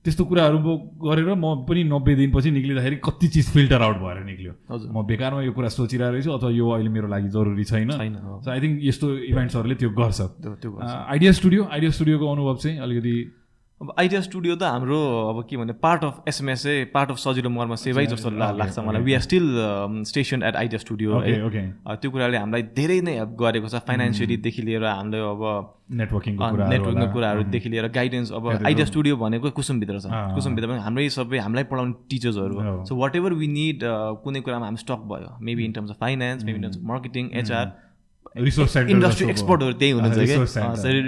त्यस्तो कुराहरू गरेर म पनि नब्बे दिनपछि निक्लिँदाखेरि कति चिज फिल्टर आउट भएर निक्ल्यो। म बेकारमा यो कुरा सोचिरहेको रहेछु अथवा यो अहिले मेरो लागि जरुरी छैन। सो आई थिङ्क यस्तो इभेन्ट्सहरूले त्यो गर्छ। आइडिया स्टुडियो आइडिया स्टुडियोको अनुभव चाहिँ अलिकति अब आइडिया स्टुडियो त हाम्रो अब के भने part of SMSA part of सजिलो मर्म सेवै जस्तो लाग्छ मलाई। We are still station at Idea Studio है त्यो कुराले हामीलाई धेरै नै हेल्प गरेको छ फाइनेन्सियलीदेखि लिएर हामीले अब नेटवर्किङ नेटवर्किङको कुराहरूदेखि लिएर गाइडेन्स अब आइडिया स्टुडियो भनेको कुसुमभित्र छ। कुसुमभित्र पनि हाम्रै सबै हामीलाई पढाउने टिचर्सहरू so whatever we need कुनै कुरामा हामी स्टक भयो। Maybe in terms of finance maybe in terms of marketing HR industry एक्सपर्टहरू त्यही हुनुहुन्छ कि?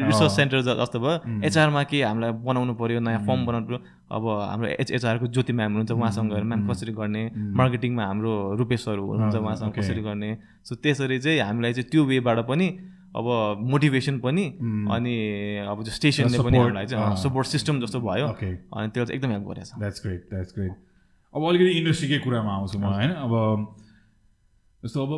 रिसोर्स सेन्टर जस्तो भयो। एचआरमा के हामीलाई बनाउनु पऱ्यो नयाँ फर्म बनाउनु पऱ्यो अब हाम्रो एच एचआरको ज्योति म्याम हुनुहुन्छ उहाँसँग गएर म्याम कसरी गर्ने? मार्केटिङमा हाम्रो रुपेशहरू हुनुहुन्छ उहाँसँग कसरी गर्ने? सो त्यसरी चाहिँ हामीलाई चाहिँ त्यो वेबाट पनि अब मोटिभेसन पनि अनि अब जो स्टेसनले पनि हामीलाई चाहिँ सपोर्ट सिस्टम जस्तो भयो। अनि त्यसले चाहिँ एकदम हेल्प द्याट्स ग्रेट अब अलिकति इन्डस्ट्रीकै कुरामा आउँछु म होइन? अब जस्तो अब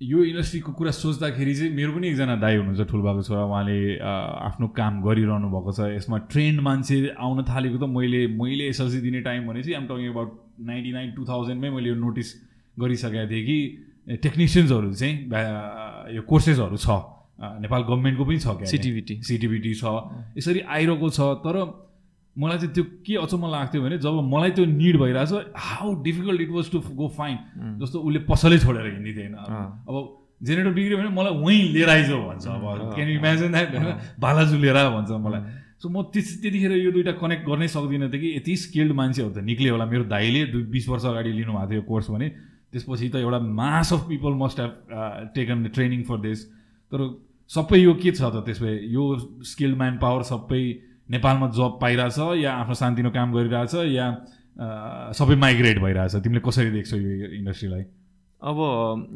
यो इन्डस्ट्रीको कुरा सोच्दाखेरि चाहिँ मेरो पनि एकजना दाई हुनुहुन्छ ठुल्बाको छोरा। उहाँले आफ्नो काम गरिरहनु भएको छ। यसमा ट्रेन्ड मान्छे आउन थालेको त मैले मैले एसएलसी दिने टाइम भने चाहिँ I'm talking about ninety nine two थाउजन्डमै मैले यो नोटिस गरिसकेको थिएँ कि टेक्निसियन्सहरू चाहिँ यो कोर्सेसहरू छ। नेपाल गभर्मेन्टको पनि छ क्या सिटिभिटी सिटिभिटी छ। यसरी आइरहेको छ। तर मलाई चाहिँ त्यो के अचम्म लाग्थ्यो भने जब मलाई त्यो निड भइरहेछ how difficult it was to go find जस्तो उसले पसलै छोडेर हिँड्ने थिएन। अब जेनेरेटर बिग्रियो भने मलाई वहीँ लिएर आइज भन्छ अब। क्यान इमेजिन द्याट होइन बालाजु लिएर भन्छ मलाई। सो म त्यस त्यतिखेर यो दुइटा कनेक्ट गर्नै सक्दिनँ थिएँ कि यति स्किल्ड मान्छेहरू त निक्ल्यो होला मेरो दाइले दुई बिस वर्ष अगाडि लिनुभएको थियो कोर्स भने। त्यसपछि त एउटा mass of people must have taken training for this तर सबै यो के छ त त्यसमा? यो स्किल्ड म्यान पावर सबै नेपालमा जब पाइरहेछ या आफ्नो शान्तिनो काम गरिरहेछ या सबै माइग्रेट भइरहेछ। तिमीले कसरी देख्छौ यो इन्डस्ट्रीलाई अब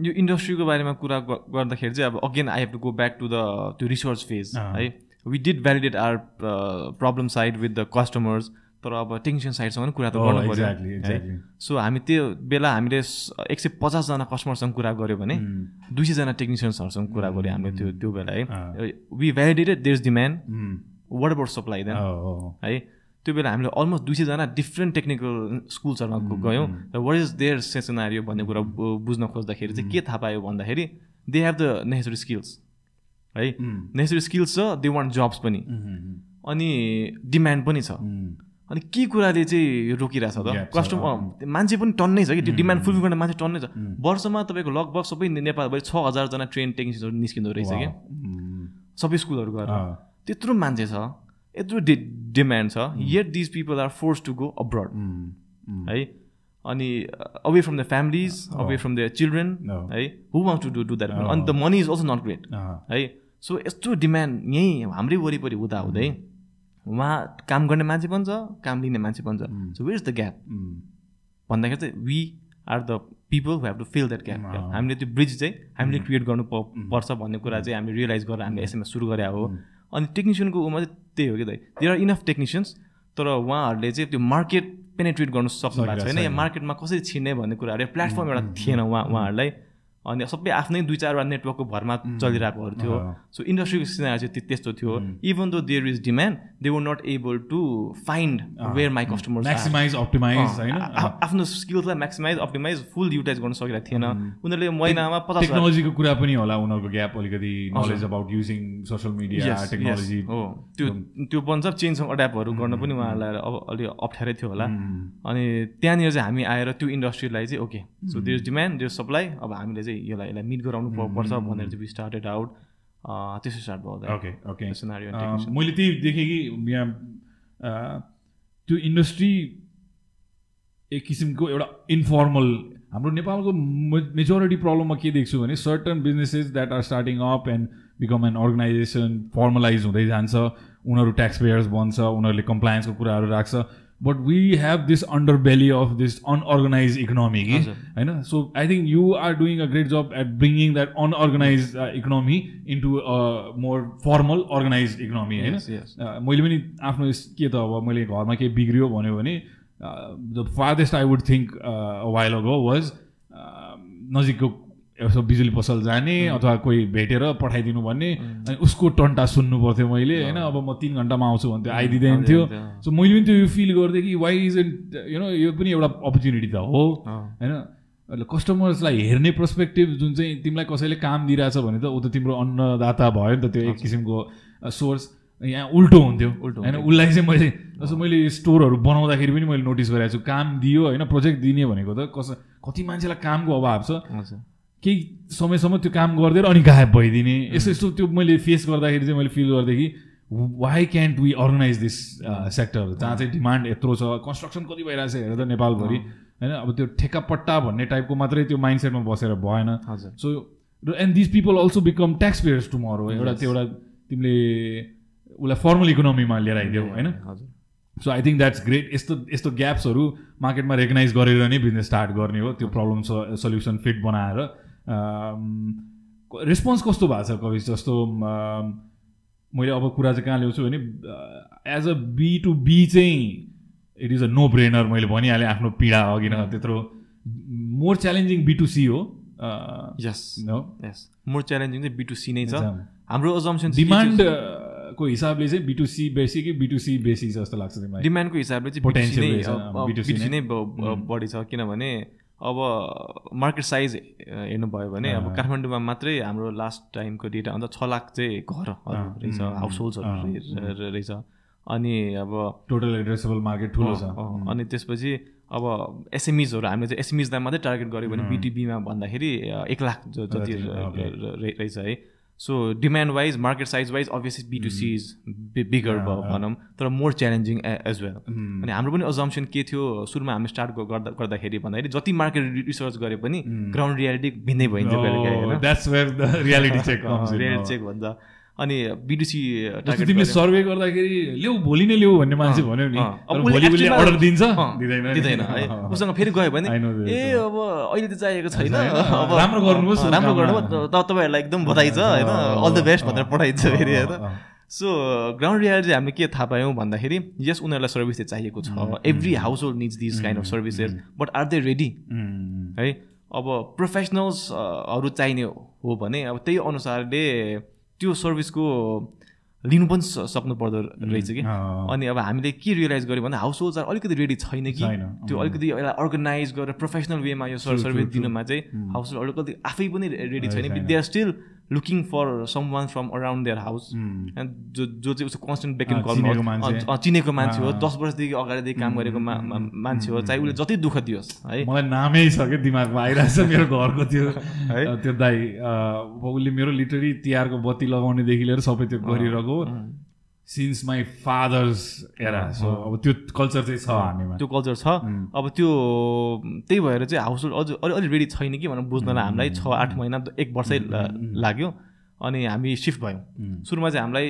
यो इन्डस्ट्रीको बारेमा कुरा गर्दाखेरि चाहिँ अब again I have to go back to the त्यो रिसर्च फेज है। We did validate our problem side with the customers तर अब टेक्निसियन साइडसँग पनि कुरा त गर्नु पऱ्यो सो हामी त्यो बेला हामीले एक सय पचासजना कस्टमरसँग कुरा गऱ्यो भने दुई सयजना टेक्निसियन्सहरूसँग कुरा गऱ्यो हामीले त्यो त्यो बेला है। We validated there is demand what about supply then है? त्यो बेला हामीले अलमोस्ट दुई सयजना डिफ्रेन्ट टेक्निकल स्कुल्सहरूमा गयौँ। र वाट इज देयर सेसनारियो भन्ने कुरा बुझ्न खोज्दाखेरि चाहिँ के थाहा पायो भन्दाखेरि they have the necessary skills है? नेसेसरी स्किल्स छ दे वान्ट जब्स पनि। अनि डिमान्ड पनि छ। अनि के कुराले चाहिँ रोकिरहेछ त? कस्टमर मान्छे पनि टन्नै छ कि? त्यो डिमान्ड फुलफिल गर्ने मान्छे टन्नै छ। वर्षमा तपाईँको लगभग सबै नेपालभरि छ हजारजना ट्रेन टेक्निसियनहरू निस्किँदो रहेछ क्या सबै स्कुलहरू गएर। त्यत्रो मान्छे छ यत्रो डि डिमान्ड छ yet these people are force to go abroad है? अनि away from the families away from the children है? Who want to do do that अनि the money is also not great है? सो यस्तो डिमान्ड यहीँ हाम्रै वरिपरि हुँदा हुँदै उहाँ काम गर्ने मान्छे पनि छ काम लिने मान्छे पनि छ। So where is the gap भन्दाखेरि चाहिँ we are the people who have to fill that gap हामीले त्यो ब्रिज चाहिँ हामीले क्रिएट गर्नु पर्छ भन्ने कुरा चाहिँ हामीले रियलाइज गरेर हामीले एसएमएस सुरु गरे हो। अनि टेक्निसियनको उमा चाहिँ त्यही हो कि दाइ। देयर आर इनफ टेक्निसियन्स तर उहाँहरूले चाहिँ त्यो मार्केट पेनेट्रेट गर्नु सक्नु भएको छैन। या मार्केटमा कसरी छिर्ने भन्ने कुराहरू प्लेटफर्म एउटा थिएन उहाँ उहाँहरूलाई। अनि सबै आफ्नै दुई चारवटा नेटवर्कको भरमा चलिरहेकोहरू थियो। सो इन्डस्ट्रीको सिनारी चाहिँ त्यस्तो थियो। Even though there is demand they were not able to find where my customer maximize optimize आफ्नो स्किल्सलाई म्याक्सिमाइज अप्टिमाइज फुल युटिलाइज गर्न सकिरहेको थिएन। उनीहरूले महिनामा पचास टेक्नोलोजीको कुरा पनि होला उनीहरूको ग्याप अलिकति knowledge about using social media technology हो। त्यो त्यो बन्छ चेन्जसँग एड्यापहरू गर्न पनि उहाँहरूलाई अब अलिक अप्ठ्यारै थियो होला। अनि त्यहाँनिर चाहिँ हामी आएर त्यो इन्डस्ट्रीलाई चाहिँ okay so there demand there supply अब हामीले चाहिँ चाहिँ यसलाई यसलाई मिट गराउनु पर्छ भनेर चाहिँ वी स्टार्टेड आउट त्यसो स्टार्ट भयो ओके ओके मैले त्यही देखेँ कि यहाँ त्यो इन्डस्ट्री एक किसिमको एउटा इन्फर्मल हाम्रो नेपालको मेजोरिटी प्रब्लममा के देख्छु भने certain businesses that are starting up and become an organisation formalise हुँदै जान्छ उनीहरू ट्याक्स पेयर्स बन्छ उनीहरूले कम्प्लायन्सको कुराहरू राख्छ। But we have this underbelly of this unorganise economy कि होइन so I think you are doing a great job at bringing that unorganise economy into more formal organise economy होइन मैले पनि आफ्नो के त अब मैले घरमा केही बिग्रियो भन्यो भने the farthest I would think while ago was नजिकको यसो बिजुली पसल जाने अथवा कोही भेटेर पठाइदिनु भन्ने अनि उसको टन्टा सुन्नु पर्थ्यो मैले होइन? अब म तिन घन्टामा आउँछु भन्थ्यो आइदिँदैन थियो। सो मैले पनि त्यो फिल गर्थेँ कि why is it you know यो पनि एउटा अपर्च्युनिटी त हो। होइन? कस्टमर्सलाई हेर्ने पर्सपेक्टिभ जुन चाहिँ तिमीलाई कसैले काम दिइरहेछ भने त ऊ त तिम्रो अन्नदाता भयो नि त त्यो एक किसिमको सोर्स यहाँ उल्टो हुन्थ्यो। उल्टो होइन? उसलाई चाहिँ मैले जस्तो मैले स्टोरहरू बनाउँदाखेरि पनि मैले नोटिस गरेको छु। काम दियो होइन? प्रोजेक्ट दिने भनेको त कस कति मान्छेलाई कामको अभाव छ? केही समयसम्म त्यो काम गरिदिएर अनि गायब भइदिने। यस्तो यस्तो त्यो मैले फेस गर्दाखेरि चाहिँ मैले फिल गर्दै कि why can't we organise this sector जहाँ चाहिँ डिमान्ड यत्रो छ कन्स्ट्रक्सन कति भइरहेको छ हेर त नेपालभरि। होइन अब त्यो ठेक्कापट्टा भन्ने टाइपको मात्रै त्यो माइन्डसेटमा बसेर भएन। So and this people also become taxpayers tomorrow एउटा त्यो एउटा तिमीले उसलाई फर्मल इकोनोमीमा लिएर आइदियो होइन? So I think that's great यस्तो यस्तो ग्याप्सहरू मार्केटमा रेकगनाइज गरेर नै बिजनेस स्टार्ट गर्ने हो। त्यो प्रब्लम सल्युसन फिट बनाएर। रेस्पोन्स कस्तो भएको छ कवि जस्तो? मैले अब कुरा चाहिँ कहाँ ल्याउँछु भने as a B to B चाहिँ it is a no brainer मैले भनिहालेँ आफ्नो पीडा अघि न त्यत्रो। More challenging B to C हो। यस यस मोर च्यालेन्जिङ चाहिँ बी टु सी नै छ। हाम्रो अजम्सन डिमान्ड को हिसाबले चाहिँ बी टु सी बेसी कि बी टु सी बेसी जस्तो लाग्छ डिमान्डको हिसाबले चाहिँ पोटेन्सियल नै बढी छ किनभने अब मार्केट साइज हेर्नुभयो भने अब काठमाडौँमा मात्रै हाम्रो लास्ट टाइमको डेटा अन्त छ लाख चाहिँ घरहरू रहेछ हाउस होल्ड्सहरू रहेछ अनि अब टोटल एड्रेसेबल मार्केट ठुलो छ। अनि त्यसपछि अब एसएमइजहरू हामीले चाहिँ एसएमइजलाई मात्रै टार्गेट गऱ्यो भने बिटिबीमा भन्दाखेरि एक लाख जति रहेछ है। So demand wise market size wise obviously B to C is bigger भनौँ तर मोर च्यालेन्जिङ एज वेल अनि हाम्रो पनि अजम्सन के थियो सुरुमा हामी स्टार्ट गर्दा गर्दाखेरि भन्दाखेरि जति मार्केट रिसर्च गरे पनि ग्राउन्ड रियालिटी भिन्दै भइन्छ रियालिटी चेक भन्छ। अनि बिडिसी तिमीले सर्वे गर्दाखेरि ल्याउ भोलि नै ल्याऊ भन्ने मान्छे भन्यो नि। अर्डर दिन्छ? दिँदैन। है। उसँग फेरि गयो भने ए अब अहिले त चाहिएको छैन। अब राम्रो गर्नुहोस् राम्रो गर्नु तपाईँहरूलाई एकदम बधाई छ होइन। अल द बेस्ट भनेर पठाइन्छ फेरि होइन। सो ग्राउन्ड रियालिटी हामीले के थाहा पायौँ भन्दाखेरि यस उनीहरूलाई सर्भिस चाहिँ चाहिएको छ। Every household needs this kind of services but are they ready है अब प्रोफेसनल्सहरू चाहिने हो भने अब त्यही अनुसारले त्यो सर्भिसको लिनु पनि सक्नु पर्दो रहेछ कि? अनि अब हामीले के रियलाइज गऱ्यौँ भने हाउस होल्ड अलिकति रेडी छैन कि? त्यो अलिकति यसलाई अर्गनाइज गरेर प्रोफेसनल वेमा यो सर्भिस दिनुमा चाहिँ हाउस होल्ड अलिकति आफै पनि रेडी छैन they are still looking for someone from around their house जो जो चाहिँ उसको कन्सटेन्ट ब्याक इन कल चिनेको मान्छे। हो। दस वर्षदेखि अगाडिदेखि काम गरेको मान्छे हो। चाहे उसले जति दुःख दियोस् है। मलाई नामै छ क्या दिमागमा। आइरहेको छ मेरो घरको त्यो है। त्यो दाई। उसले मेरो लिटरी तिहारको बत्ती लगाउनेदेखि लिएर सबै त्यो गरिरहेको since my father's era so अब त्यो कल्चर चाहिँ छ हामीमा। त्यो कल्चर छ। अब त्यो त्यही भएर चाहिँ हाउस होल्ड अझ अलि अलि रेडी छैन कि भनेर बुझ्नलाई हामीलाई छ आठ महिना एक वर्षै लाग्यो। अनि हामी सिफ्ट भयौँ। सुरुमा चाहिँ हामीलाई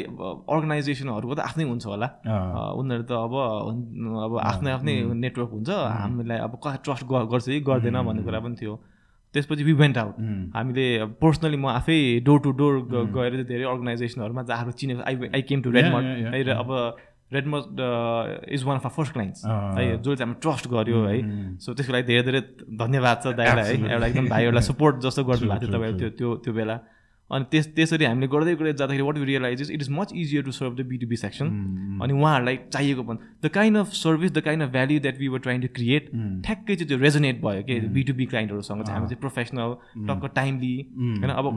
अर्गनाइजेसनहरूको त आफ्नै हुन्छ होला। उनीहरू त अब अब आफ्नै आफ्नै नेटवर्क हुन्छ। हामीलाई अब ट्रस्ट गर्छ कि गर्दैन भन्ने कुरा पनि थियो। त्यसपछि वी वेन्ट आउट हामीले पर्सनली म आफै डोर टु डोर गएर चाहिँ धेरै अर्गनाइजेसनहरूमा जहाँ चिनेको I I came to Redmud है र अब Redmud is one of our first clients है जसले चाहिँ हामी ट्रस्ट गऱ्यो है। सो त्यसको लागि धेरै धेरै धन्यवाद छ दाइलाई है। एउटा एकदम भाइहरूलाई सपोर्ट जस्तो गर्नु भएको थियो तपाईँहरू त्यो त्यो त्यो बेला। अनि त्यस त्यसरी हामीले गर्दै गर्दै जाँदाखेरि what you realise is it is much easier to serve the B to B section अनि उहाँहरूलाई चाहिएको पनि the kind of service the kind of value that we were trying to create ठ्याक्कै चाहिँ त्यो रेजोनेट भयो कि बी टु बी क्लाइन्टहरूसँग चाहिँ हामी चाहिँ प्रोफेसनल टक्क टाइमली होइन अब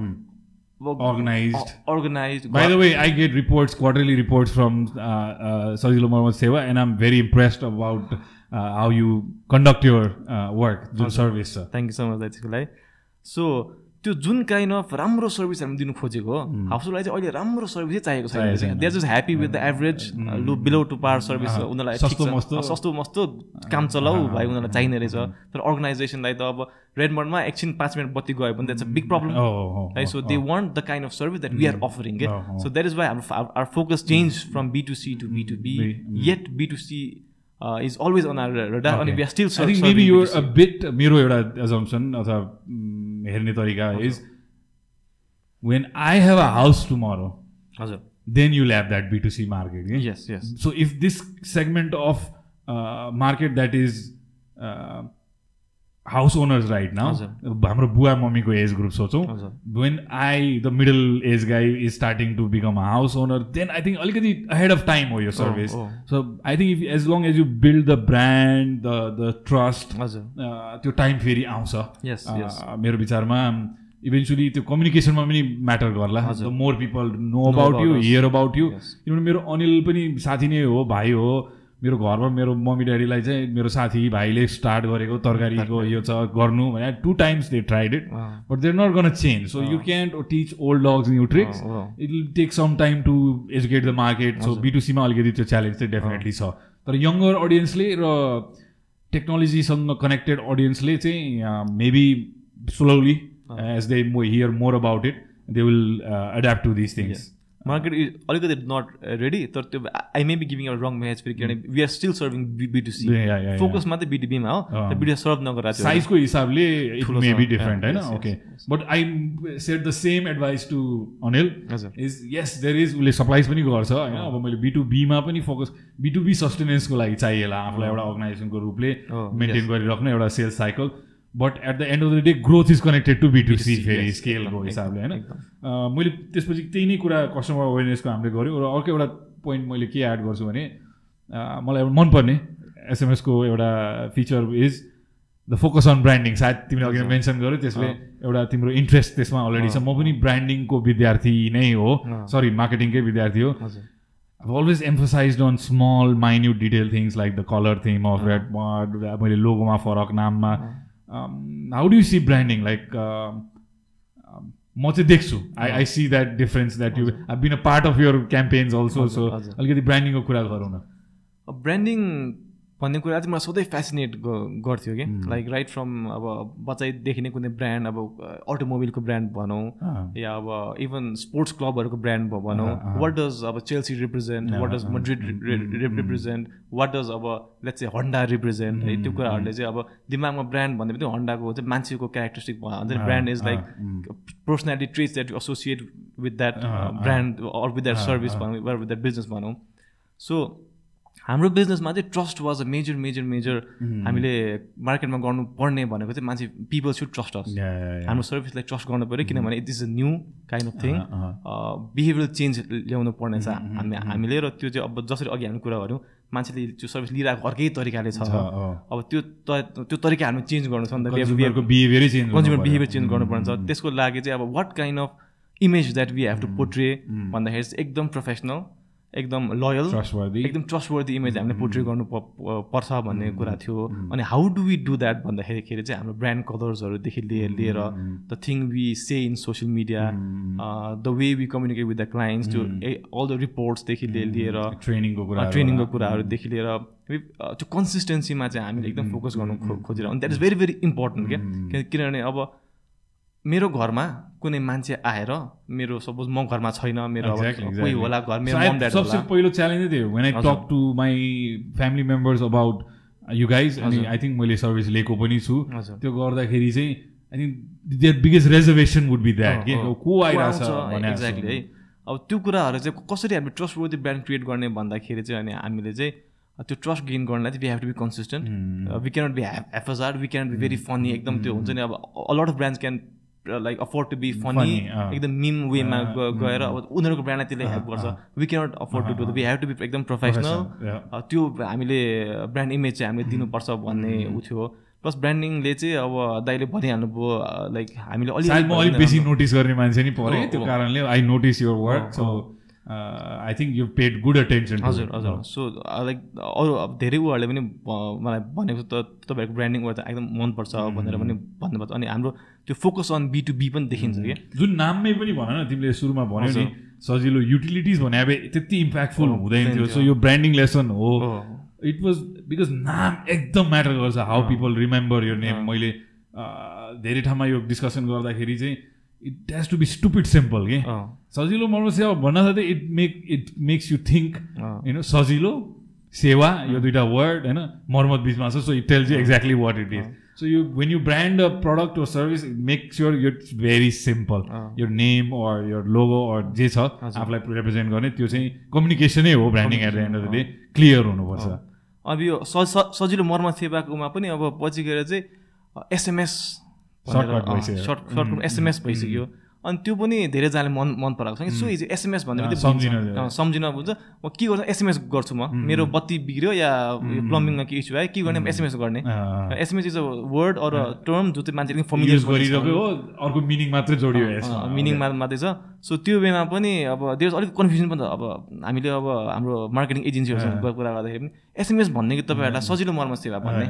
quarterly report from Sajilo Marma Sewa and I'm very impressed about how you conduct your work जुन सर्भिस छ थ्याङ्क यू सो मच दाइ त्यसको लागि सो त्यो जुन काइन्ड अफ राम्रो सर्भिस हामी दिनु खोजेको हो हाउसलाई चाहिँ अहिले राम्रो सर्भिसै चाहिएको छैन they just happy with the average low below to par service उनीहरूलाई सस्तो मस्तो। सस्तो मस्तो काम चलाऊ भाइ उनीहरूलाई चाहिने रहेछ। तर अर्गनाइजेसनलाई त अब रेडमन्डमा एकछिन पाँच मिनट बत्ती गयो भने द्याट्स अ बिग प्रब्लम है so they want the kind of service that we are offering के सो द्याट इज वाइ हाम्रो our focus change from B to C to B to B yet B to C is always on our radar अनि we are still maybe यो a bit मेरो एउटा assumption अथवा हेर्ने तरिका is when I have a house tomorrow, then you'll have that B2C market. Yeah? Yes, yes. So if this segment of uh, market that uh, house owners right now, हाम्रो बुवा मम्मीको age group सोचौँ when I the middle age guy is starting to become a house owner then I think अलिकति ahead of time हो यो service so I think if as long as you build the brand the the trust त्यो time फेरि आउँछ। मेरो विचारमा eventually त्यो कम्युनिकेसनमा पनि म्याटर गर्ला। The more people know about you hear about you किनभने मेरो अनिल पनि साथी नै हो भाइ हो। मेरो घरमा मेरो मम्मी ड्याडीलाई चाहिँ मेरो साथी भाइले स्टार्ट गरेको तरकारीको यो छ गर्नु भने two times they tried it but they're not gonna change so you can't teach old dogs new tricks it will take some time to educate the market so बिटुसीमा अलिकति त्यो च्यालेन्ज चाहिँ डेफिनेटली छ। तर यङ्गर अडियन्सले र टेक्नोलोजीसँग connected अडियन्सले चाहिँ maybe slowly as they hear more about it they will adapt to this things market is अलिकति not ready तर त्यो आई मे बी गिभिङ एउटा रङ म्याच फेरि किनभने we are still serving B to C focus मात्रै बिटिबीमा हो video serve नगरेर साइजको हिसाबले मे बी डिफरेन्ट होइन okay but I set the same advice to Anil is yes there is उसले सप्लाइज पनि गर्छ होइन? अब मैले बिटुबीमा पनि फोकस बिटुबी सस्टेनेन्सको लागि चाहिएला आफूलाई एउटा अर्गनाइजेसनको रूपले मेन्टेन गरिराख्नु एउटा sales cycle but at the end of the day growth is connected to B to C फेरि स्केलको हिसाबले होइन? मैले त्यसपछि त्यही नै कुरा कस्टमर अवेरनेसको हामीले गऱ्यौँ र अर्को एउटा पोइन्ट मैले के एड गर्छु भने मलाई एउटा मनपर्ने एसएमएसको एउटा feature is the focus on branding सायद तिमीले अघि मेन्सन गर्यो त्यसले एउटा तिम्रो इन्ट्रेस्ट त्यसमा अलरेडी छ। म पनि ब्रान्डिङको विद्यार्थी नै हो। सरी मार्केटिङकै विद्यार्थी हो। always emphasized on small, minute detail things like the color theme of red board, मैले लोगोमा फरक नाममा how do see branding like म चाहिँ देख्छु I I see that difference that you I been a part of your campaigns also so अलिकति ब्रान्डिङको कुरा गरौँ न ब्रान्डिङ भन्ने कुरा चाहिँ मलाई सधैँ फेसिनेट गर्थ्यो कि। लाइक राइट फ्रम अब बच्चादेखि नै कुनै ब्रान्ड अब अटोमोबिलको ब्रान्ड भनौँ या अब इभन स्पोर्ट्स क्लबहरूको ब्रान्ड भनौँ। वाट डज अब Chelsea represent what does Madrid represent what does अब लेट्स चाहिँ हन्डा रिप्रेजेन्ट है त्यो कुराहरूले चाहिँ अब दिमागमा ब्रान्ड भन्ने बित्तिकै हन्डाको चाहिँ मान्छेको क्यारेक्टरिस्टिक हुन्छ brand is like personality traits that associate with that brand or with that service भनौँ विथ द्याट बिजनेस भनौँ। सो हाम्रो बिजनेसमा चाहिँ trust was a major major major हामीले मार्केटमा गर्नुपर्ने भनेको चाहिँ मान्छे पिपल सुड ट्रस्ट अस हाम्रो सर्भिसलाई ट्रस्ट गर्नु पऱ्यो किनभने it is a new kind of thing behaviour change ल्याउनु पर्ने छ हामी हामीले र त्यो चाहिँ अब जसरी अघि हामी कुरा गऱ्यौँ मान्छेले त्यो सर्भिस लिइरहेको अर्कै तरिकाले छ। अब त्यो त्यो तरिका हामी चेन्ज गर्नु छ नि त कन्ज्युमर बिहेभियर चेन्ज गर्नुपर्ने छ त्यसको लागि चाहिँ अब what kind of image that we have to portray भन्दाखेरि चाहिँ एकदम प्रोफेसनल एकदम लोयल एकदम ट्रस्टवर्दी इमेज हामीले पोर्ट्रे गर्नु पर्छ भन्ने कुरा थियो। अनि how do we do that भन्दाखेरि चाहिँ हाम्रो ब्रान्ड कलर्सहरूदेखि लिएर लिएर the thing we say in social media the way we communicate with the clients त्यो अल द रिपोर्ट्सदेखि लिएर ट्रेनिङको कुरा ट्रेनिङको कुराहरूदेखि लिएर त्यो कन्सिस्टेन्सीमा चाहिँ हामीले एकदम फोकस गर्नु खोजेर अनि that is very very important क्या? किनभने अब मेरो घरमा कुनै मान्छे आएर मेरो सपोज म घरमा छैन मेरो कोही होला घर मेरो सबसे पहिलो च्यालेन्जै थियो when I talk to my family members about you guys अनि आई थिङ्क मैले सर्भिस लिएको पनि छु। त्यो गर्दाखेरि चाहिँ I think their biggest reservation would be that के को आइरहेछ एक्ज्याक्टली है। अब त्यो कुराहरू चाहिँ कसरी हामीले ट्रस्ट वर्दी ब्रान्ड क्रिएट गर्ने भन्दाखेरि चाहिँ अनि हामीले चाहिँ त्यो ट्रस्ट गेन गर्नलाई चाहिँ we have to be consistent we cannot be FSR we cannot be very funny एकदम त्यो हुन्छ नि अब a lot of brands can like afford to be funny एकदम मिम वेमा गएर अब उनीहरूको ब्रान्डलाई त्यसले हेल्प गर्छ. We cannot afford to do we have to be एकदम प्रोफेसनल त्यो हामीले ब्रान्ड इमेज चाहिँ हामीले दिनुपर्छ भन्ने ऊ थियो. प्लस ब्रान्डिङले चाहिँ अब दाइले भनिहाल्नुभयो लाइक हामीले अलिक अलिक बेसी नोटिस गर्ने मान्छे नि पऱ्यो त्यो कारणले I notice your work so I think you paid good attention हजुर हजुर। सो लाइक अरू अब धेरै उहरूले पनि मलाई भनेको त तपाईँहरूको ब्रान्डिङ त एकदम मनपर्छ भनेर पनि भन्नुपर्छ। अनि हाम्रो त्यो focus on B to B पनि देखिन्छ कि जुन नाममै पनि भन न तिमीले सुरुमा भन्यो नि सजिलो युटिलिटिज भने अब त्यति इम्प्याक्टफुल हुँदैन थियो सो यो ब्रान्डिङ लेसन हो। इट वाज बिकज नाम एकदम म्याटर गर्छ हाउ पिपल रिमेम्बर यो नेम मैले धेरै ठाउँमा यो डिस्कसन गर्दाखेरि चाहिँ it has to be stupid simple कि? सजिलो मर्म सेवा भन्न साथै it make it makes you think होइन सजिलो सेवा यो दुइटा वर्ड होइन मर्मत बिचमा छ so it tells you exactly what it is so you when you brand a product or service make sure यो इट्स भेरी सिम्पल यो नेम अर यो लोगो अर जे छ आफूलाई रिप्रेजेन्ट गर्ने त्यो चाहिँ कम्युनिकेसनै हो branding at the end of the day clear हुनुपर्छ। अब यो सजिलो मर्म सेवाकोमा पनि अब पछि गएर चाहिँ एसएमएस सर्ट सर्ट एसएमएस भइसक्यो। अनि त्यो पनि धेरैजनाले मन मन पराएको छ कि सो इजी एसएमएस भन्ने बित्तिकै सम्झिन बुझ्छ म के गर्छु एसएमएस गर्छु म। मेरो बत्ती बिग्रियो या प्लम्बिङमा के इस्यु आयो के गर्ने? एसएमएस गर्ने। SMS is a word or term जो चाहिँ मान्छेले फमिलियर गरिरहेको हो अर्को मिनिङ मात्रै जोडियो मिनिङ मात्रै छ। सो त्यो वेमा पनि अब देश अलिक कन्फ्युजन पनि छ अब हामीले अब हाम्रो मार्केटिङ एजेन्सीहरूसँग कुरा गर्दाखेरि पनि एसएमएस भन्ने कि तपाईँहरूलाई सजिलो मर्म सेवा भन्ने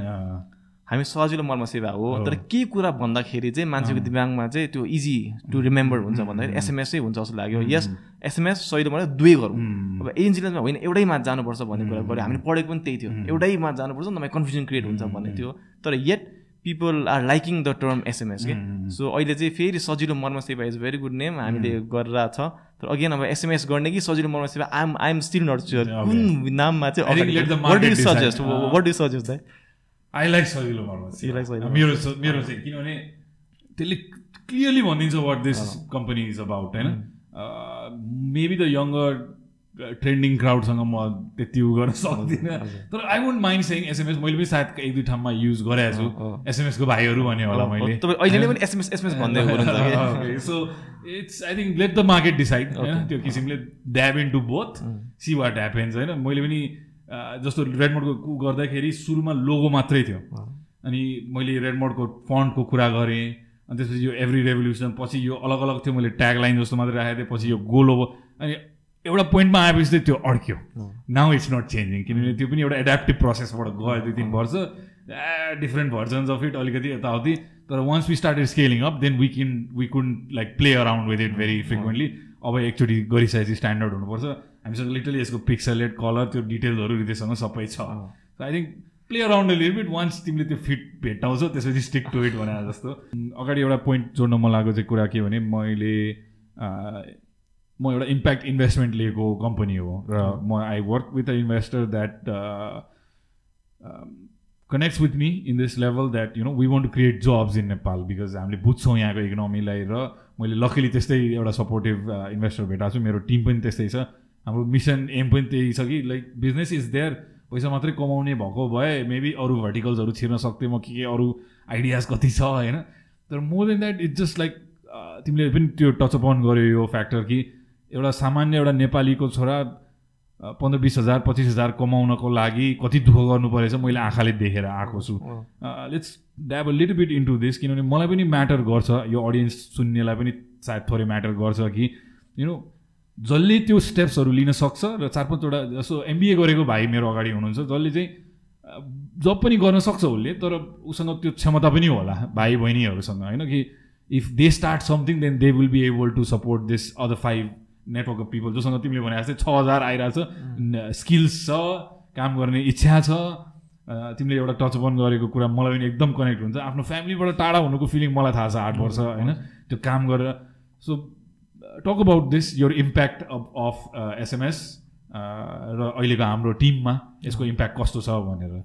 हामी सजिलो मर्म सेवा हो। तर के कुरा भन्दाखेरि चाहिँ मान्छेको दिमागमा चाहिँ त्यो इजी टु रिमेम्बर हुन्छ भन्दाखेरि एसएमएसै हुन्छ जस्तो लाग्यो। यस एसएमएस सहिलो मलाई दुवै गरौँ। अब एजेन्सीलाई होइन एउटैमा जानुपर्छ भन्ने कुरा गऱ्यो। हामीले पढेको पनि त्यही थियो। एउटैमा जानुपर्छ तपाईँ कन्फ्युजन क्रिएट हुन्छ भन्ने थियो। तर yet people are liking the term SMS के सो अहिले चाहिँ फेरि सजिलो मर्म सेवा इज भेरी गुड नेम हामीले गरेर छ। तर अगेन अब एसएमएस गर्ने कि सजिलो मर्म सेवा I'm I'm still not sure कुन नाममा चाहिँ suggest what suggest I like सजिलो मेरो मेरो चाहिँ किनभने त्यसले क्लियरली भनिदिन्छ what this company is about होइन? मेबी द यङ्गर ट्रेन्डिङ क्राउडसँग म त्यति उ गर्न सक्दिनँ। तर I won't mind saying SMS मैले पनि सायद एक दुई ठाउँमा युज गरेको छु। एसएमएसको भाइहरू भन्यो होला मैले। So it's I think let the market decide होइन? त्यो किसिमले dab in to both see what happens होइन? मैले पनि जस्तो रेडमोडको गर्दाखेरि सुरुमा लोगो मात्रै थियो। अनि मैले रेडमोडको फन्टको कुरा गरेँ अनि त्यसपछि यो एभ्री रेभोल्युसन पछि यो अलग अलग थियो मैले ट्याग लाइन जस्तो मात्रै राखेको थिएँ पछि यो गोलो अनि एउटा पोइन्टमा आएपछि चाहिँ त्यो अड्क्यो। नाउ इट्स नट चेन्जिङ किनभने त्यो पनि एउटा एड्याप्टिभ प्रोसेसबाट गयो दुई तिन वर्ष। डिफ्रेन्ट भर्जन्स अफ इट अलिकति यताउति। तर once we started scaling up then we can we कुन like play around with it very frequently अब एकचोटि गरिसकेपछि स्ट्यान्डर्ड हुनुपर्छ। हामीसँग लिटरली यसको पिक्सलेट कलर त्यो डिटेल्सहरू हृदयसँग सबै छ। I think play around bit once तिमीले त्यो फिट भेट्टाउँछ त्यसपछि स्टिक टु इट भने जस्तो। अगाडि एउटा पोइन्ट जोड्न मन लागेको चाहिँ कुरा के भने मैले म एउटा इम्प्याक्ट इन्भेस्टमेन्ट लिएको कम्पनी हो र म I work with a investor that connects with me in this level that you know we want to create jobs in Nepal because हामीले बुझ्छौँ यहाँको इकोनोमीलाई र मैले लकिली त्यस्तै एउटा सपोर्टिभ इन्भेस्टर भेटाएको छु। मेरो टिम पनि त्यस्तै छ। हाम्रो मिसन एम पनि त्यही छ कि लाइक बिजनेस इज देयर पैसा मात्रै कमाउने भएको भए मेबी अरू भर्टिकल्सहरू छिर्न सक्थेँ म के के अरू आइडियाज कति छ होइन? तर more than that it's just like तिमीले पनि त्यो टचअप अन गर्यो यो फ्याक्टर कि एउटा सामान्य एउटा नेपालीको छोरा पन्ध्र बिस हजार पच्चिस हजार कमाउनको लागि कति दुःख गर्नु परेछ मैले आँखाले देखेर आएको छु। Let's dab a little bit into this किनभने मलाई पनि म्याटर गर्छ यो अडियन्स सुन्नेलाई पनि सायद थोरै म्याटर गर्छ कि यु नो जसले त्यो स्टेप्सहरू लिन सक्छ र चार पाँचवटा जस्तो एमबिए गरेको भाइ मेरो अगाडि हुनुहुन्छ जसले चाहिँ जब पनि गर्न सक्छ उसले तर उसँग त्यो क्षमता पनि होला भाइ बहिनीहरूसँग होइन कि? If they start something then they will be able to support this other five network of people जोसँग तिमीले भने जस्तै छ हजार आइरहेको छ स्किल्स छ काम गर्ने इच्छा छ तिमीले एउटा टच अन गरेको कुरा मलाई पनि एकदम कनेक्ट हुन्छ। आफ्नो फ्यामिलीबाट टाढा हुनुको फिलिङ मलाई थाहा छ आठ वर्ष होइन? त्यो काम गरेर so talk about this your impact of SMS र अहिलेको हाम्रो टिममा यसको इम्प्याक्ट कस्तो छ भनेर?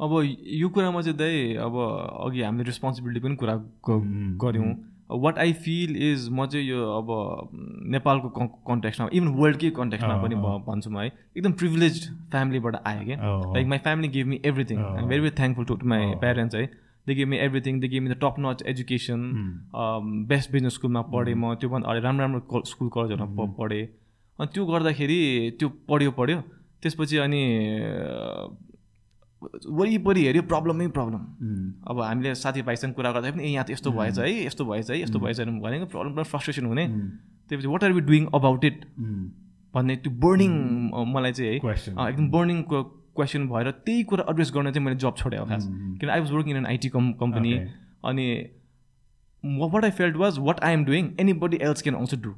अब यो कुरामा चाहिँ दाइ अब अघि हामीले रेस्पोन्सिबिलिटी पनि कुरा गऱ्यौँ। वाट आई फिल इज म चाहिँ यो अब नेपालको कन्ट्याक्समा इभन वर्ल्डकै कन्ट्याक्समा पनि भन्छु म है। एकदम प्रिभिलेज फ्यामिलीबाट आएँ क्या। Like my family give me everything I'm very very thankful to my parents है। They give me everything they give me the top notch education best business स्कुलमा पढेँ म. त्योभन्दा अलिक राम्रो राम्रो स्कुल कलेजहरूमा पढेँ. अनि त्यो गर्दाखेरि त्यो पढ्यो पढ्यो. त्यसपछि अनि वरिपरि हेऱ्यो प्रब्लमै प्रब्लम अब हामीले साथीभाइसँग कुरा गर्दा पनि ए यहाँ त यस्तो भएछ है यस्तो भएछ है यस्तो भएछ भनेको प्रब्लम फ्रस्ट्रेसन हुने। त्यसपछि what are be doing about it भन्ने त्यो बर्निङ मलाई चाहिँ है एकदम बर्निङ क्वेसन भएर त्यही कुरा एड्रेस गर्न चाहिँ मैले जब छोडेँ खास किन I was working in an IT com company. अनि what I felt was what I am doing anybody else can also do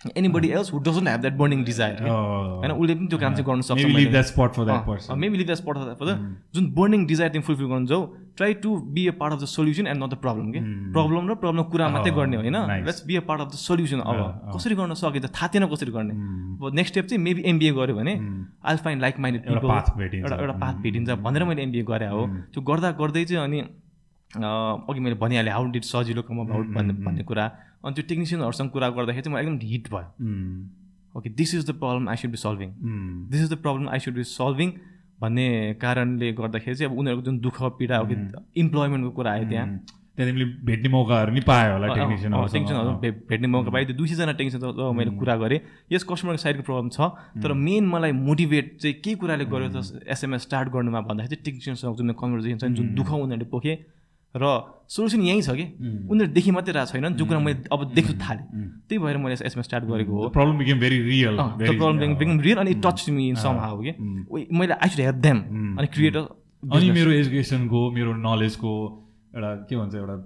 anybody else who doesn't have that burning desire होइन उसले पनि त्यो काम चाहिँ गर्न सक्छ Maybe leave मैले- that spot for that अँ, person. अँ, maybe leave that spot for that person. जुन बर्निङ डिजायर तिमी फुलफिल गर्नु जाऊ try to be a part of the solution and not the problem के प्रब्लम र प्रब्लम कुरा मात्रै Oh, गर्ने होइन. Let's be a part of the solution अब। अँ. कसरी गर्न सकिन्छ थाहा थिएन कसरी गर्ने। अब नेक्स्ट स्टेप चाहिँ मेबी एमबिए गऱ्यो भने आई फाइन्ड लाइक माइन्डेड एउटा। एउटा पाथ भेटिन्छ भनेर मैले एमबिए गरेँ हो। त्यो गर्दा गर्दै चाहिँ अनि अघि मैले भनिहालेँ हाउ डिड सजिलो कम अबाउट भन्ने भन्ने कुरा। अनि त्यो टेक्निसियनहरूसँग कुरा गर्दाखेरि चाहिँ मलाई एकदम हिट भयो. Okay this is the problem I should be solving. This is the problem I should be solving भन्ने कारणले गर्दाखेरि चाहिँ अब उनीहरूको जुन दुःख पीडा हो कि इम्प्लोइमेन्टको कुरा आयो त्यहाँ। त्यहाँ तिमीले भेट्ने मौकाहरू नि पायो होला टेक्निसियनहरू भेट्ने मौका पाएँ त्यो दुई सयजना टेक्निसियन मैले कुरा गरेँ। यस कस्टमरको साइडको प्रब्लम छ। तर मेन मलाई मोटिभेट चाहिँ के कुराले गर्यो त एसएमएस स्टार्ट गर्नुमा भन्दाखेरि चाहिँ टेक्निसियनसँग जुन कन्भर्सेसन छ जुन दुःख उनीहरूले पोखे र सोल्युसन यहीँ छ कि? उनीहरू देखि मात्रै रहेको छैन जो कुरा मैले अब देख्नु थालेँ। त्यही भएर मैले एसएमएस स्टार्ट गरेको हो। Problem became very real problem become real अनि touch me in somehow कि मैले आई शुड हेल्प देम अनि क्रिएट अनि मेरो एजुकेसनको मेरो नलेजको एउटा के भन्छ एउटा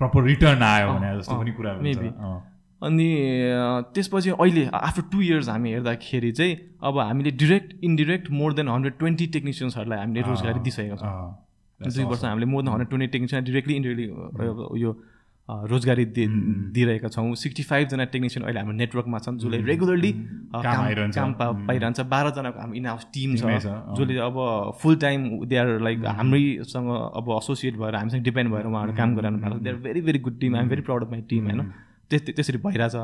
प्रपर रिटर्न आयो भने जस्तो पनि कुरा. अँ। अनि त्यसपछि अहिले आफ्टर टु इयर्स हामी हेर्दाखेरि चाहिँ अब हामीले direct indirect more than hundred twenty टेक्निसियन्सहरूलाई हामीले रोजगारी दिइसकेका छौँ। दुई वर्ष हामीले more than hundred twenty technician directly indirectly यो अ, रोजगारी दि दिइरहेका छौँ। सिक्सटी फाइभजना टेक्निसियन अहिले हाम्रो नेटवर्कमा छन् जसले रेगुलरली काम आइरहन्छ। काम पाइरहन्छ। बाह्रजनाको हाम्रो इन हाउस टिम छ। जसले अब full time they are like हाम्रैसँग अब एसोसिएट भएर हामीसँग डिपेन्ड भएर उहाँहरू काम गरिरहनु भएको छ। They are very very good team I'm very proud of my team होइन। त्यस त्यसरी भइरहेछ।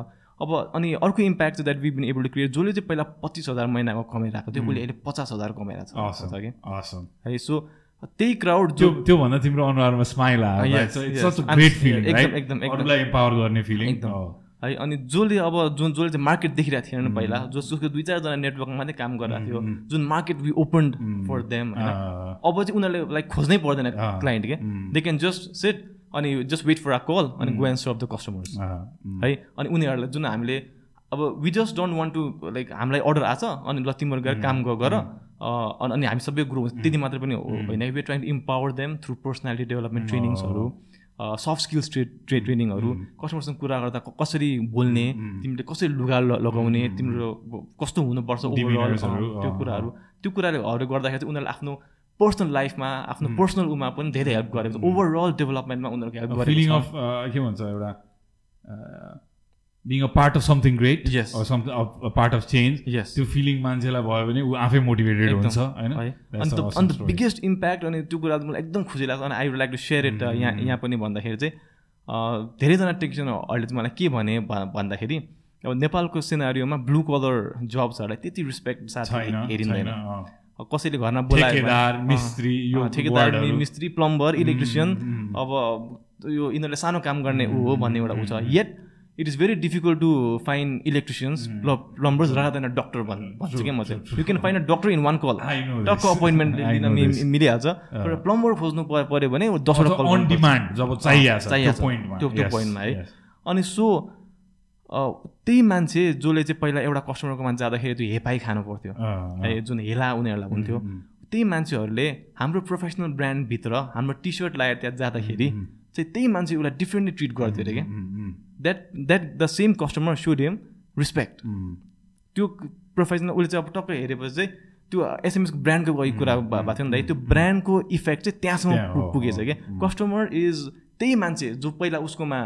अब अनि अर्को इम्प्याक्ट चाहिँ that we been able to create जसले चाहिँ पहिला पच्चिस हजार महिनाको कमाइरहेको थियो उसले अहिले पचास हजार कमाइरहेको. छ। कि. है सो त्यही क्राउड त्यो जो त्योभन्दा तिम्रो अनुहारमा स्माइल एम्पावर गर्ने फिलिङ एकदम. है अनि जसले अब जुन जसले चाहिँ मार्केट देखिरहेको थिएन पहिला जसको दुई चारजना नेटवर्कमा मात्रै काम गरिरहेको थियो जुन market we open for them होइन। अब चाहिँ उनीहरूले लाइक खोज्नै पर्दैन क्लाइन्ट के। दे क्यान जस्ट सेट अनि just wait for a call अनि go and serve the customers है। अनि उनीहरूलाई जुन हामीले अब we just don't want to like हामीलाई अर्डर आछ अनि ल तिमीहरू गएर काम गर। अनि अनि हामी सबै ग्रो हुन्छ त्यति मात्र पनि हो- होइन? We trying to empower them through personality development ट्रेनिङ्सहरू soft skills tray tray ट्रेनिङहरू कस्टमरसँग कुरा गर्दा कसरी बोल्ने तिमीले कसरी लुगा लगाउने तिम्रो कस्तो हुनुपर्छ त्यो कुराहरू। त्यो कुराहरू गर्दाखेरि चाहिँ उनीहरूले आफ्नो पर्सनल लाइफमा आफ्नो पर्सनल उमा पनि धेरै हेल्प गरेको छ। ओभरअल डेभलपमेन्टमा उनीहरूको हेल्प गरेको फिलिङ अफ के भन्छ एउटा being a part of something great Yes. Part of change. त्यो फिलिङ मान्छेलाई भयो भने ऊ आफै मोटिभेटेड हुन्छ होइन? अन्त. बिगेस्ट इम्प्याक्ट अनि त्यो कुरा मलाई एकदम खुसी लाग्छ अनि I would like to share it यहाँ यहाँ पनि भन्दाखेरि चाहिँ धेरैजना टेक्निसियनहरूले चाहिँ मलाई के भने भन्दाखेरि अब नेपालको सिनारीमा ब्लु कलर जब्सहरूलाई त्यति रिस्पेक्ट साथ हेरिँदैन। कसैले घरमा बोलायो भने- ठेकेदार, अँ, मिस्त्री, ठेकेदार। मिस्त्री प्लम्बर इलेक्ट्रिसियन अब यो यिनीहरूले सानो काम गर्ने ऊ हो भन्ने एउटा ऊ छ। Yet it is very difficult to find electricians plumbers rather than a doctor भन् भन्छु क्या म चाहिँ you can find a doctor in one call टक्क. अपोइन्टमेन्ट लिन. मिलिहाल्छ तर प्लम्बर खोज्नु पऱ्यो भने दसवटा कल अन डिमान्ड जब चाहिएको छ त्यो त्यो पोइन्टमा है. अनि सो त्यही मान्छे जसले चाहिँ पहिला एउटा कस्टमरकोमा जाँदाखेरि त्यो हेपाई खानु पर्थ्यो। है जुन हेला उनीहरूलाई हुन्थ्यो। त्यही मान्छेहरूले हाम्रो प्रोफेसनल ब्रान्डभित्र हाम्रो टी सर्ट लगाएर त्यहाँ जाँदाखेरि चाहिँ त्यही मान्छे उसलाई डिफ्रेन्टली ट्रिट गर्थ्यो अरे क्या। That that the same customer should him respect त्यो प्रोफेसनल उसले चाहिँ अब टक्कै हेरेपछि चाहिँ त्यो एसएमएसको ब्रान्डको अघि कुरा भा- भएको थियो नि त। है, त्यो ब्रान्डको इफेक्ट चाहिँ त्यहाँसम्म पुगेछ क्या। कस्टमर इज त्यही मान्छे जो पहिला उसकोमा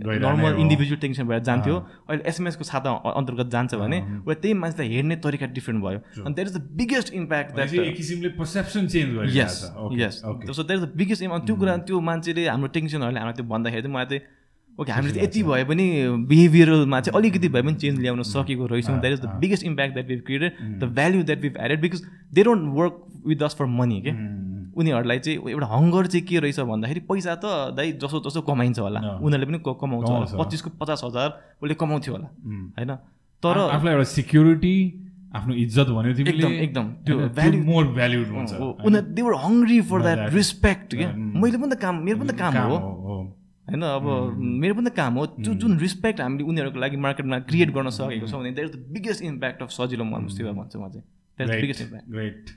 नर्मल। इन्डिभिजुअल टेन्सन भएर जान्थ्यो। अहिले एसएमएसको छाता अन्तर्गत जान्छ भने उसले त्यही मान्छेलाई हेर्ने तरिका डिफ्रेन्ट भयो। अनि that is the biggest impact perception change yes yes. So that is the biggest im त्यो कुरा त्यो मान्छेले हाम्रो टेक्निसियनहरूले हामीलाई त्यो भन्दाखेरि चाहिँ मलाई चाहिँ ओके हामीले यति भए पनि बिहेभियरलमा चाहिँ अलिकति भए पनि चेन्ज ल्याउन सकेको रहेछौँ। That is the biggest impact that we've created the value that we've added because they don't work with us for money के उनीहरूलाई चाहिँ एउटा हङ्गर चाहिँ के रहेछ भन्दाखेरि पैसा त दाइ जसो तसो कमाइन्छ होला। उनीहरूले पनि कमाउँछ होला। पच्चिसको पचास हजार उसले कमाउँथ्यो होला। उम्. होइन? तर आफूलाई एउटा सिक्युरिटी आफ्नो इज्जत भन्यो एकदम, एकदम। त्यो value- मोर भ्याल्युड हुन्छ। उनीहरू they were hungry for that. Respect के Mm. मैले पनि त काम मेरो पनि त काम हो हो। होइन अब मेरो पनि त काम हो। त्यो जुन रिस्पेक्ट हामीले उनीहरूको लागि मार्केटमा क्रिएट गर्न सकेको छ भने is the biggest impact of सजिलो मर्मस्थितिमा भन्छु म चाहिँ। द्याट बिगेस्ट इम्प्याक्ट ग्रेट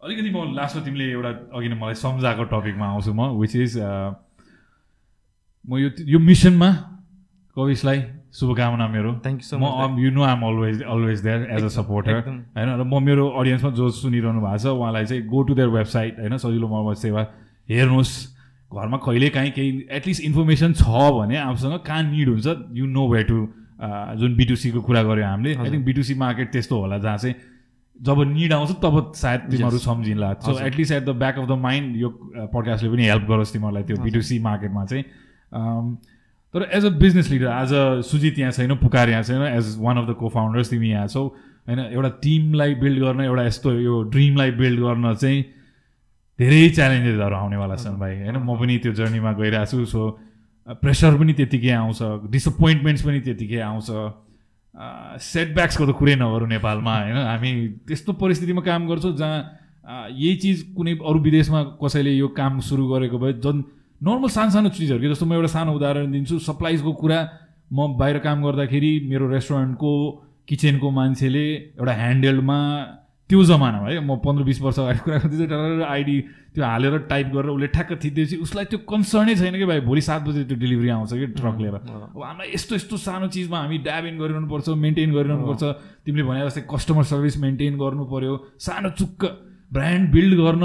अलिकति म लास्टमा तिमीले एउटा अघि नै मलाई सम्झाएको टपिकमा आउँछु म विच इज म यो यो मिसनमा कविसलाई शुभकामना मेरो। थ्याङ्क यू सो म much you know I'm always always there as a supporter. होइन र म मेरो अडियन्समा जो सुनिरहनु भएको छ उहाँलाई चाहिँ गो टु देयर वेबसाइट होइन सजिलो मर्मत सेवा हेर्नुहोस्। घरमा कहिले काहीँ केही एटलिस्ट इन्फर्मेसन छ भने आफूसँग कहाँ निड हुन्छ यु नो वे टु जुन बिटुसीको कुरा गऱ्यो हामीले आई थिङ्क बिटुसी मार्केट त्यस्तो होला जहाँ चाहिँ जब निड आउँछ तब सायद तिमीहरू सम्झिन्ला so. At least at the back of the mind यो पडकास्टले पनि हेल्प गरोस् तिमीहरूलाई त्यो बिटुसी मार्केटमा चाहिँ। तर एज अ बिजनेस लिडर आज सुजित यहाँ छैन पुकार यहाँ छैन as one of the co founders तिमी यहाँ छौ होइन एउटा टिमलाई बिल्ड गर्न एउटा यस्तो यो ड्रिमलाई बिल्ड गर्न चाहिँ धेरै च्यालेन्जेसहरू आउनेवाला छन् भाइ। होइन म पनि त्यो जर्नीमा गइरहेको छु सो प्रेसर पनि त्यतिकै आउँछ डिसपोइन्टमेन्ट्स पनि त्यतिकै आउँछ। सेटब्याक्सको त कुरै नगरौँ नेपालमा होइन। हामी त्यस्तो परिस्थितिमा काम गर्छौँ जहाँ यही चिज कुनै अरू विदेशमा कसैले यो काम सुरु गरेको भए झन् नर्मल सानो सानो चिजहरू के जस्तो म एउटा सानो उदाहरण दिन्छु सप्लाइजको कुरा म बाहिर काम गर्दाखेरि मेरो रेस्टुरेन्टको किचनको मान्छेले एउटा ह्यान्डहेल्डमा त्यो जमानामा है म पन्ध्र बिस वर्ष अगाडि कुरा गर्दै डर आइडी त्यो हालेर टाइप गरेर उसले ठ्याक्क थिच्दैपछि उसलाई त्यो कन्सर्नै छैन कि भाइ भोलि सात बजी त्यो डेलिभरी आउँछ कि ट्रक लिएर। अब हामीलाई यस्तो यस्तो सानो चिजमा हामी ड्याब इन गरिरहनुपर्छ मेन्टेन गरिरहनुपर्छ। तिमीले भने जस्तै कस्टमर सर्भिस मेन्टेन गर्नु पर्यो सानो चुक्क ब्रान्ड बिल्ड गर्न।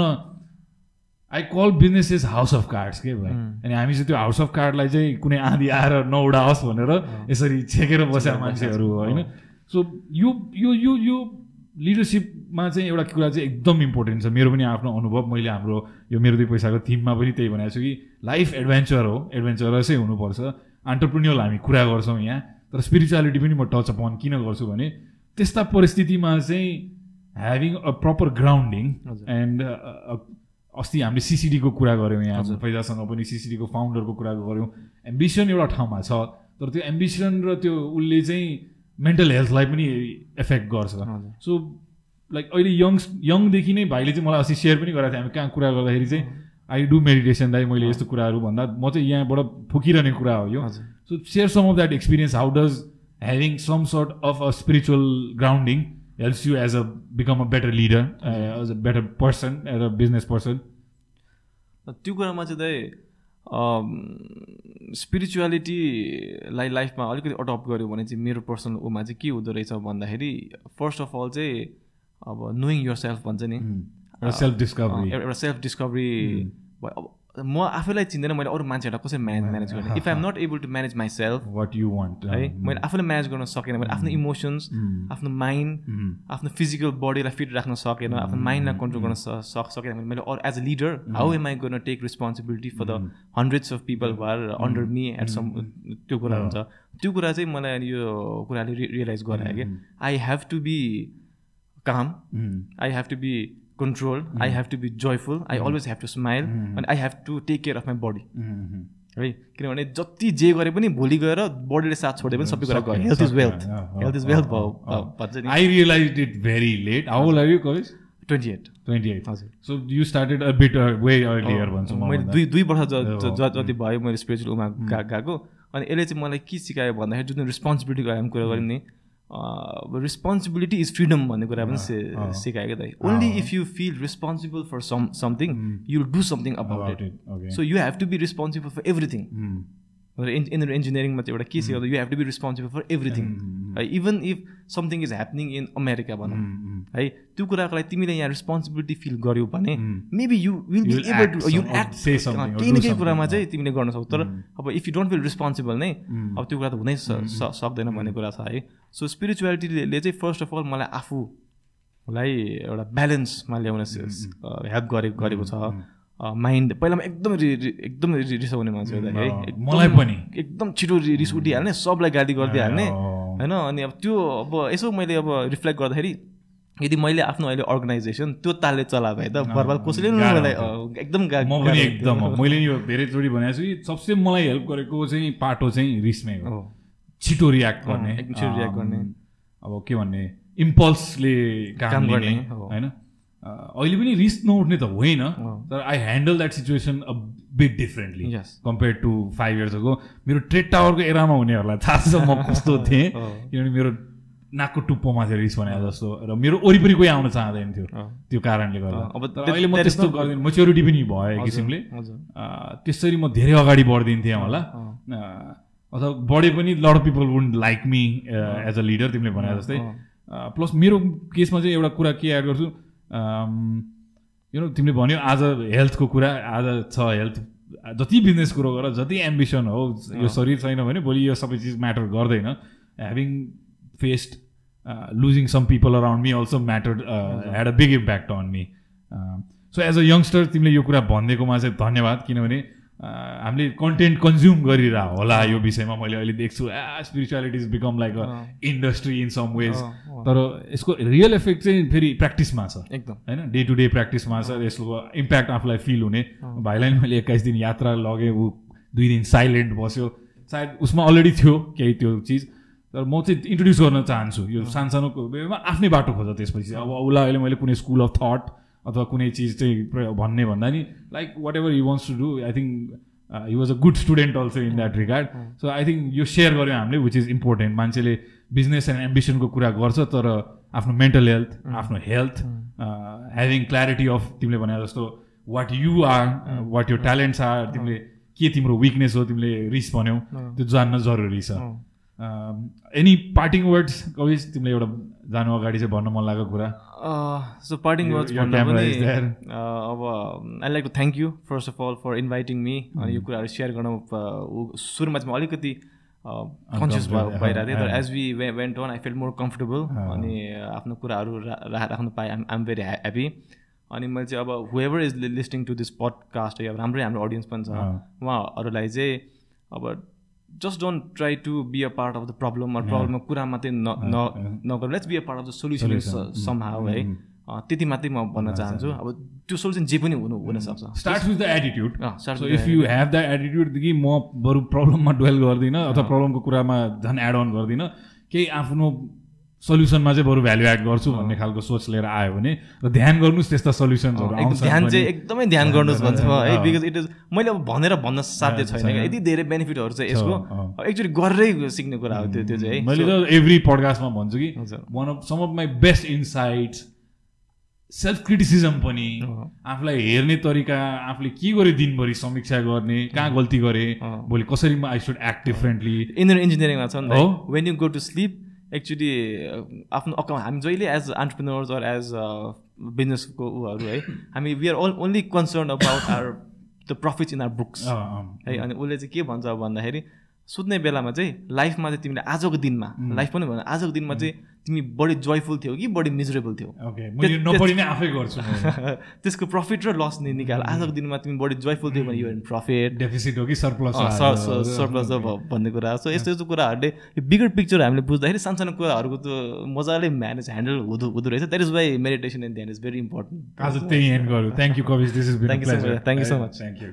I call business is house of cards के भाइ? अनि हामी चाहिँ त्यो हाउस अफ कार्डलाई चाहिँ कुनै आँधी आएर नउडाओस् भनेर यसरी छेकेर बस्या मान्छेहरू होइन? सो यो यो यो लिडरसिपमा चाहिँ एउटा कुरा चाहिँ एकदम इम्पोर्टेन्ट छ। मेरो पनि आफ्नो अनुभव मैले हाम्रो यो मेरो दुई पैसाको थिममा पनि त्यही भनेको छु कि लाइफ एडभेन्चर हो। एडभेन्चरसै हुनुपर्छ। अन्टरप्रिन्युअल हामी कुरा गर्छौँ यहाँ। तर स्पिरिचुअलिटी पनि म टच अपन किन गर्छु भने त्यस्ता परिस्थितिमा चाहिँ having a proper grounding. And अस्ति हामीले सिसिडीको कुरा गऱ्यौँ यहाँ। फैजासँग पनि सिसिडीको फाउन्डरको कुरा गऱ्यौँ। एम्बिसन एउटा ठाउँमा छ। तर त्यो एम्बिसन र त्यो उसले चाहिँ मेन्टल हेल्थलाई पनि इफेक्ट गर्छ। सो लाइक अहिले यङ यङदेखि नै भाइले चाहिँ मलाई अस्ति सेयर पनि गरेको थियो हामी कहाँ कुरा गर्दाखेरि चाहिँ आई डु मेडिटेसन दाइ मैले यस्तो कुराहरू भन्दा म चाहिँ यहाँबाट फुकिरहने कुरा हो यो। So share some of that experience how does having some sort of a spiritual grounding helps you as a become a better leader as a better person as a business person त्यो कुरामा चाहिँ दाइ स्पिरिचुअलिटीलाई लाइफमा अलिकति adopt गऱ्यो भने चाहिँ मेरो पर्सनल उमा चाहिँ के हुँदो रहेछ भन्दाखेरि फर्स्ट अफ अल चाहिँ अब नोइङ यर सेल्फ भन्छ नि। एउटा सेल्फ डिस्कभरी एउटा सेल्फ डिस्कभरी अब म आफैलाई चिन्दैन मैले अरू मान्छेहरूलाई कसरी म्यानेज म्यानेज गर्ने? If I'm not able to manage myself what you want है मैले आफूलाई म्यानेज गर्न सकेन मैले आफ्नो इमोसन्स आफ्नो माइन्ड आफ्नो फिजिकल बडीलाई फिट राख्न सकेन आफ्नो माइन्डलाई कन्ट्रोल गर्न सक सकेन भने मैले अरू as a leader how am I गर्न take responsibility for the hundreds of people are under me at some त्यो कुरा हुन्छ। त्यो कुरा चाहिँ मलाई यो कुराले रियलाइज गरायो कि I have to be calm I have to be control I have to be joyful I always have to smile अनि I have to take care of my body है किनभने जति जे गरे पनि भोलि गएर बडीले साथ छोडे पनि सबै कुरा गयो। Health is wealth health is wealth भन्छ नि I realise it very late how are you college twenty eight twenty eight हजुर। So you started a bit way earlier भन्छु मैले। दुई दुई वर्ष ज- जति भयो मैले स्पिरिचुअल उमा गा गएको। अनि यसले चाहिँ मलाई के सिकायो भन्दाखेरि जुन रिस्पोन्सिबिलिटीको हामी कुरा गऱ्यौँ नि रिस्पोन्सिबिलिटी इज फ्रिडम भन्ने कुरा पनि सि- सिकायो क्या त। Only if you feel responsible for some something you do something about About it. So you have to be responsible for everything Hmm. In इन्जिनियरिङमा चाहिँ एउटा के सिकाउँदा you have to be responsible for everything है even if something is happening in America भनौँ है त्यो कुराको लागि तिमीले यहाँ रिस्पोन्सिबिलिटी फिल गर्यौ भने maybe you will be able to you act केही न केही कुरामा। चाहिँ तिमीले गर्न सक्छौ तर अब if you don't feel responsible नै अब त्यो कुरा त हुनै सक्दैन भन्ने कुरा छ है सो स्पिरिचुअलिटीले चाहिँ फर्स्ट अफ अल मलाई आफूलाई एउटा ब्यालेन्समा ल्याउन हेल्प गरे गरेको छ माइन्ड पहिलामा एकदम एकदम रि- रिसाउने मान्छे हो दाइ है अँ, एकदम- मलाई पनि। एकदम छिटो रिस उठिहाल्ने सबलाई गाली गरिदिइहाल्ने। होइन अनि अब त्यो अब यसो मैले अब रिफ्लेक्ट गर्दाखेरि यदि मैले आफ्नो अहिले अर्गनाइजेसन त्यो तालले चला भए त बर्बाद कसैले मलाई एकदम म पनि एकदम। मैले नि यो धेरैचोटि भनेको छु कि सबसे मलाई हेल्प गरेको चाहिँ पाटो चाहिँ रिसमै हो। छिटो रियाक्ट गर्ने छिटो react गर्ने। अब के भन्ने इम्पल्सले काम गर्ने। होइन अहिले पनि रिस नउठ्ने त होइन अँ। तर I handle that situation bit differently. Compare to five years ago मेरो ट्रेड टावरको एरामा हुनेहरूलाई थाहा छ म कस्तो थिएँ अँ। किनभने मेरो नाकको टुप्पोमा थियो रिस भने जस्तो र मेरो वरिपरि कोही आउन चाहँदैन थियो अँ। त्यो कारणले गर्दा अँ, अब अहिले म त्यस्तो गर्दिनँ मेच्योरिटी पनि भयो एक किसिमले। अँ, त्यसरी म धेरै अगाडि बढिदिन्थेँ होला अँ। अँ, अथवा बढे पनि lot people won't like me as a leader तिमीले भने जस्तै अँ। प्लस मेरो केसमा चाहिँ एउटा कुरा के एड गर्छु यु नो तिमीले भन्यो आज हेल्थको कुरा आज छ हेल्थ जति बिजनेस कुरो गर जति एम्बिसन हो यो शरीर छैन भने भोलि यो सबै चिज म्याटर गर्दैन। Having faced losing some people around me also matter had a. Big impact on me so as a youngster तिमीले यो कुरा भनिदिएकोमा चाहिँ धन्यवाद किनभने हामीले कन्टेन्ट कन्ज्युम गरिरह होला यो विषयमा मैले अहिले देख्छु। आ spirituality is become like a. Industry in some ways. तर यसको रियल इफेक्ट चाहिँ फेरि प्र्याक्टिसमा छ। एकदम। होइन? डे टु डे प्र्याक्टिसमा छ यसको इम्प्याक्ट आफूलाई फिल हुने। भाइलाई मैले एक्काइस दिन यात्रा लगेँ ऊ दुई दिन साइलेन्ट बस्यो। सायद उसमा अलरेडी थियो केही त्यो चिज। तर म चाहिँ इन्ट्रोड्युस गर्न चाहन्छु। यो सानसानो आफ्नै बाटो खोज त्यसपछि। अब उसलाई अहिले मैले कुनै स्कुल अफ थट अथवा कुनै चिज चाहिँ भन्ने भन्दा नि like whatever you wants to do I think he was a good student also in that regard so I think यो सेयर गऱ्यौँ हामीले विच इज इम्पोर्टेन्ट मान्छेले बिजनेस एन्ड एम्बिसनको कुरा गर्छ तर आफ्नो मेन्टल हेल्थ आफ्नो हेल्थ ह्याभिङ क्ल्यारिटी अफ तिमीले भने जस्तो what you are what your talents are तिमीले के तिम्रो विकनेस हो तिमीले रिस भन्यौ त्यो जान्न जरुरी छ। एनी पार्टिङ वर्ड्स कविज तिमीले एउटा जानु अगाडि चाहिँ भन्न मन लागेको कुरा। सो पार्टिङ वर्ड्स भन्दा पनि uh, अब I like to thank you first of all for inviting me अनि यो कुराहरू सेयर गर्न uh, सुरुमा चाहिँ म अलिकति कन्सियस Uncomfortable, भइरहेको थिएँ तर as we went on I feel more comfortable. अनि आफ्नो कुराहरू राख्नु पाएँ। आइ एम भेरी ह्याप्पी अनि मैले चाहिँ अब whoever is listening to this podcast अब राम्रै हाम्रो अडियन्स पनि छ। उहाँहरूलाई चाहिँ अब just don't try to be a part of the problem प्रब्लममा कुरा मात्रै न न- नगर। Let's be a part of the solution. Somehow है त्यति मात्रै म भन्न चाहन्छु। अब त्यो सोल्युसन जे पनि हुनु हुनसक्छ start with the attitude so if you have the attitude कि म बरु प्रब्लममा डुवेल गर्दिनँ अथवा प्रब्लमको कुरामा झन् एड अन गर्दिनँ। केही आफ्नो सल्युसनमा चाहिँ बरु भ्याल्यु एड गर्छु भन्ने खालको सोच लिएर आयो भने र ध्यान गर्नुहोस् त्यस्ता सल्युसन्सहरू ध्यान। चाहिँ एकदमै ध्यान गर्नुहोस् भन्छु म है। बिकज इट इज मैले अब भनेर भन्न साध्य छैन क्या यति धेरै बेनिफिटहरू छ यसको अँ। एक्चुअली गरेरै सिक्ने कुरा हो त्यो त्यो चाहिँ है मैले त एभ्री पडकास्टमा भन्छु कि। One of some of my best insights self criticism पनि। आफूलाई हेर्ने तरिका आफूले के गर्यो दिनभरि समीक्षा गर्ने कहाँ गल्ती गरेँ। भोलि कसरी I should act differently engineer इन्जिनियरिङमा छ नि? When you go to sleep actually आफ्नो अकाउन्ट हामी जहिले एज अन्टरप्रिनर्स अर एज बिजनेसको उहरू है हामी we are all only concern about our the profits in our books है अनि उसले चाहिँ के भन्छ भन्दाखेरि सुत्ने बेलामा चाहिँ लाइफमा चाहिँ तिमीले आजको दिनमा लाइफ पनि भन आजको दिनमा चाहिँ तिमी बढी जोयफुल थियौ कि बढी मिजरेबल थियौ। त्यसको प्रफिट र लस नि निकाल। आजको दिनमा तिमी बढी जोयफुल थियौ भने यो प्रफिट डेफिसिट हो कि सरप्लस सरप्लस भन्ने कुरा। सो यस्तो यस्तो कुराहरूले यो बिगर पिक्चर हामीले बुझ्दाखेरि सानसानो कुराहरूको त मजाले म्यानेज ह्यान्डल हुँदो हुँदो रहेछ। That is why meditation and dhyan is very important आज त्यही एन्ड गरौँ thank you कविज। This is. Thank you so much. Thank you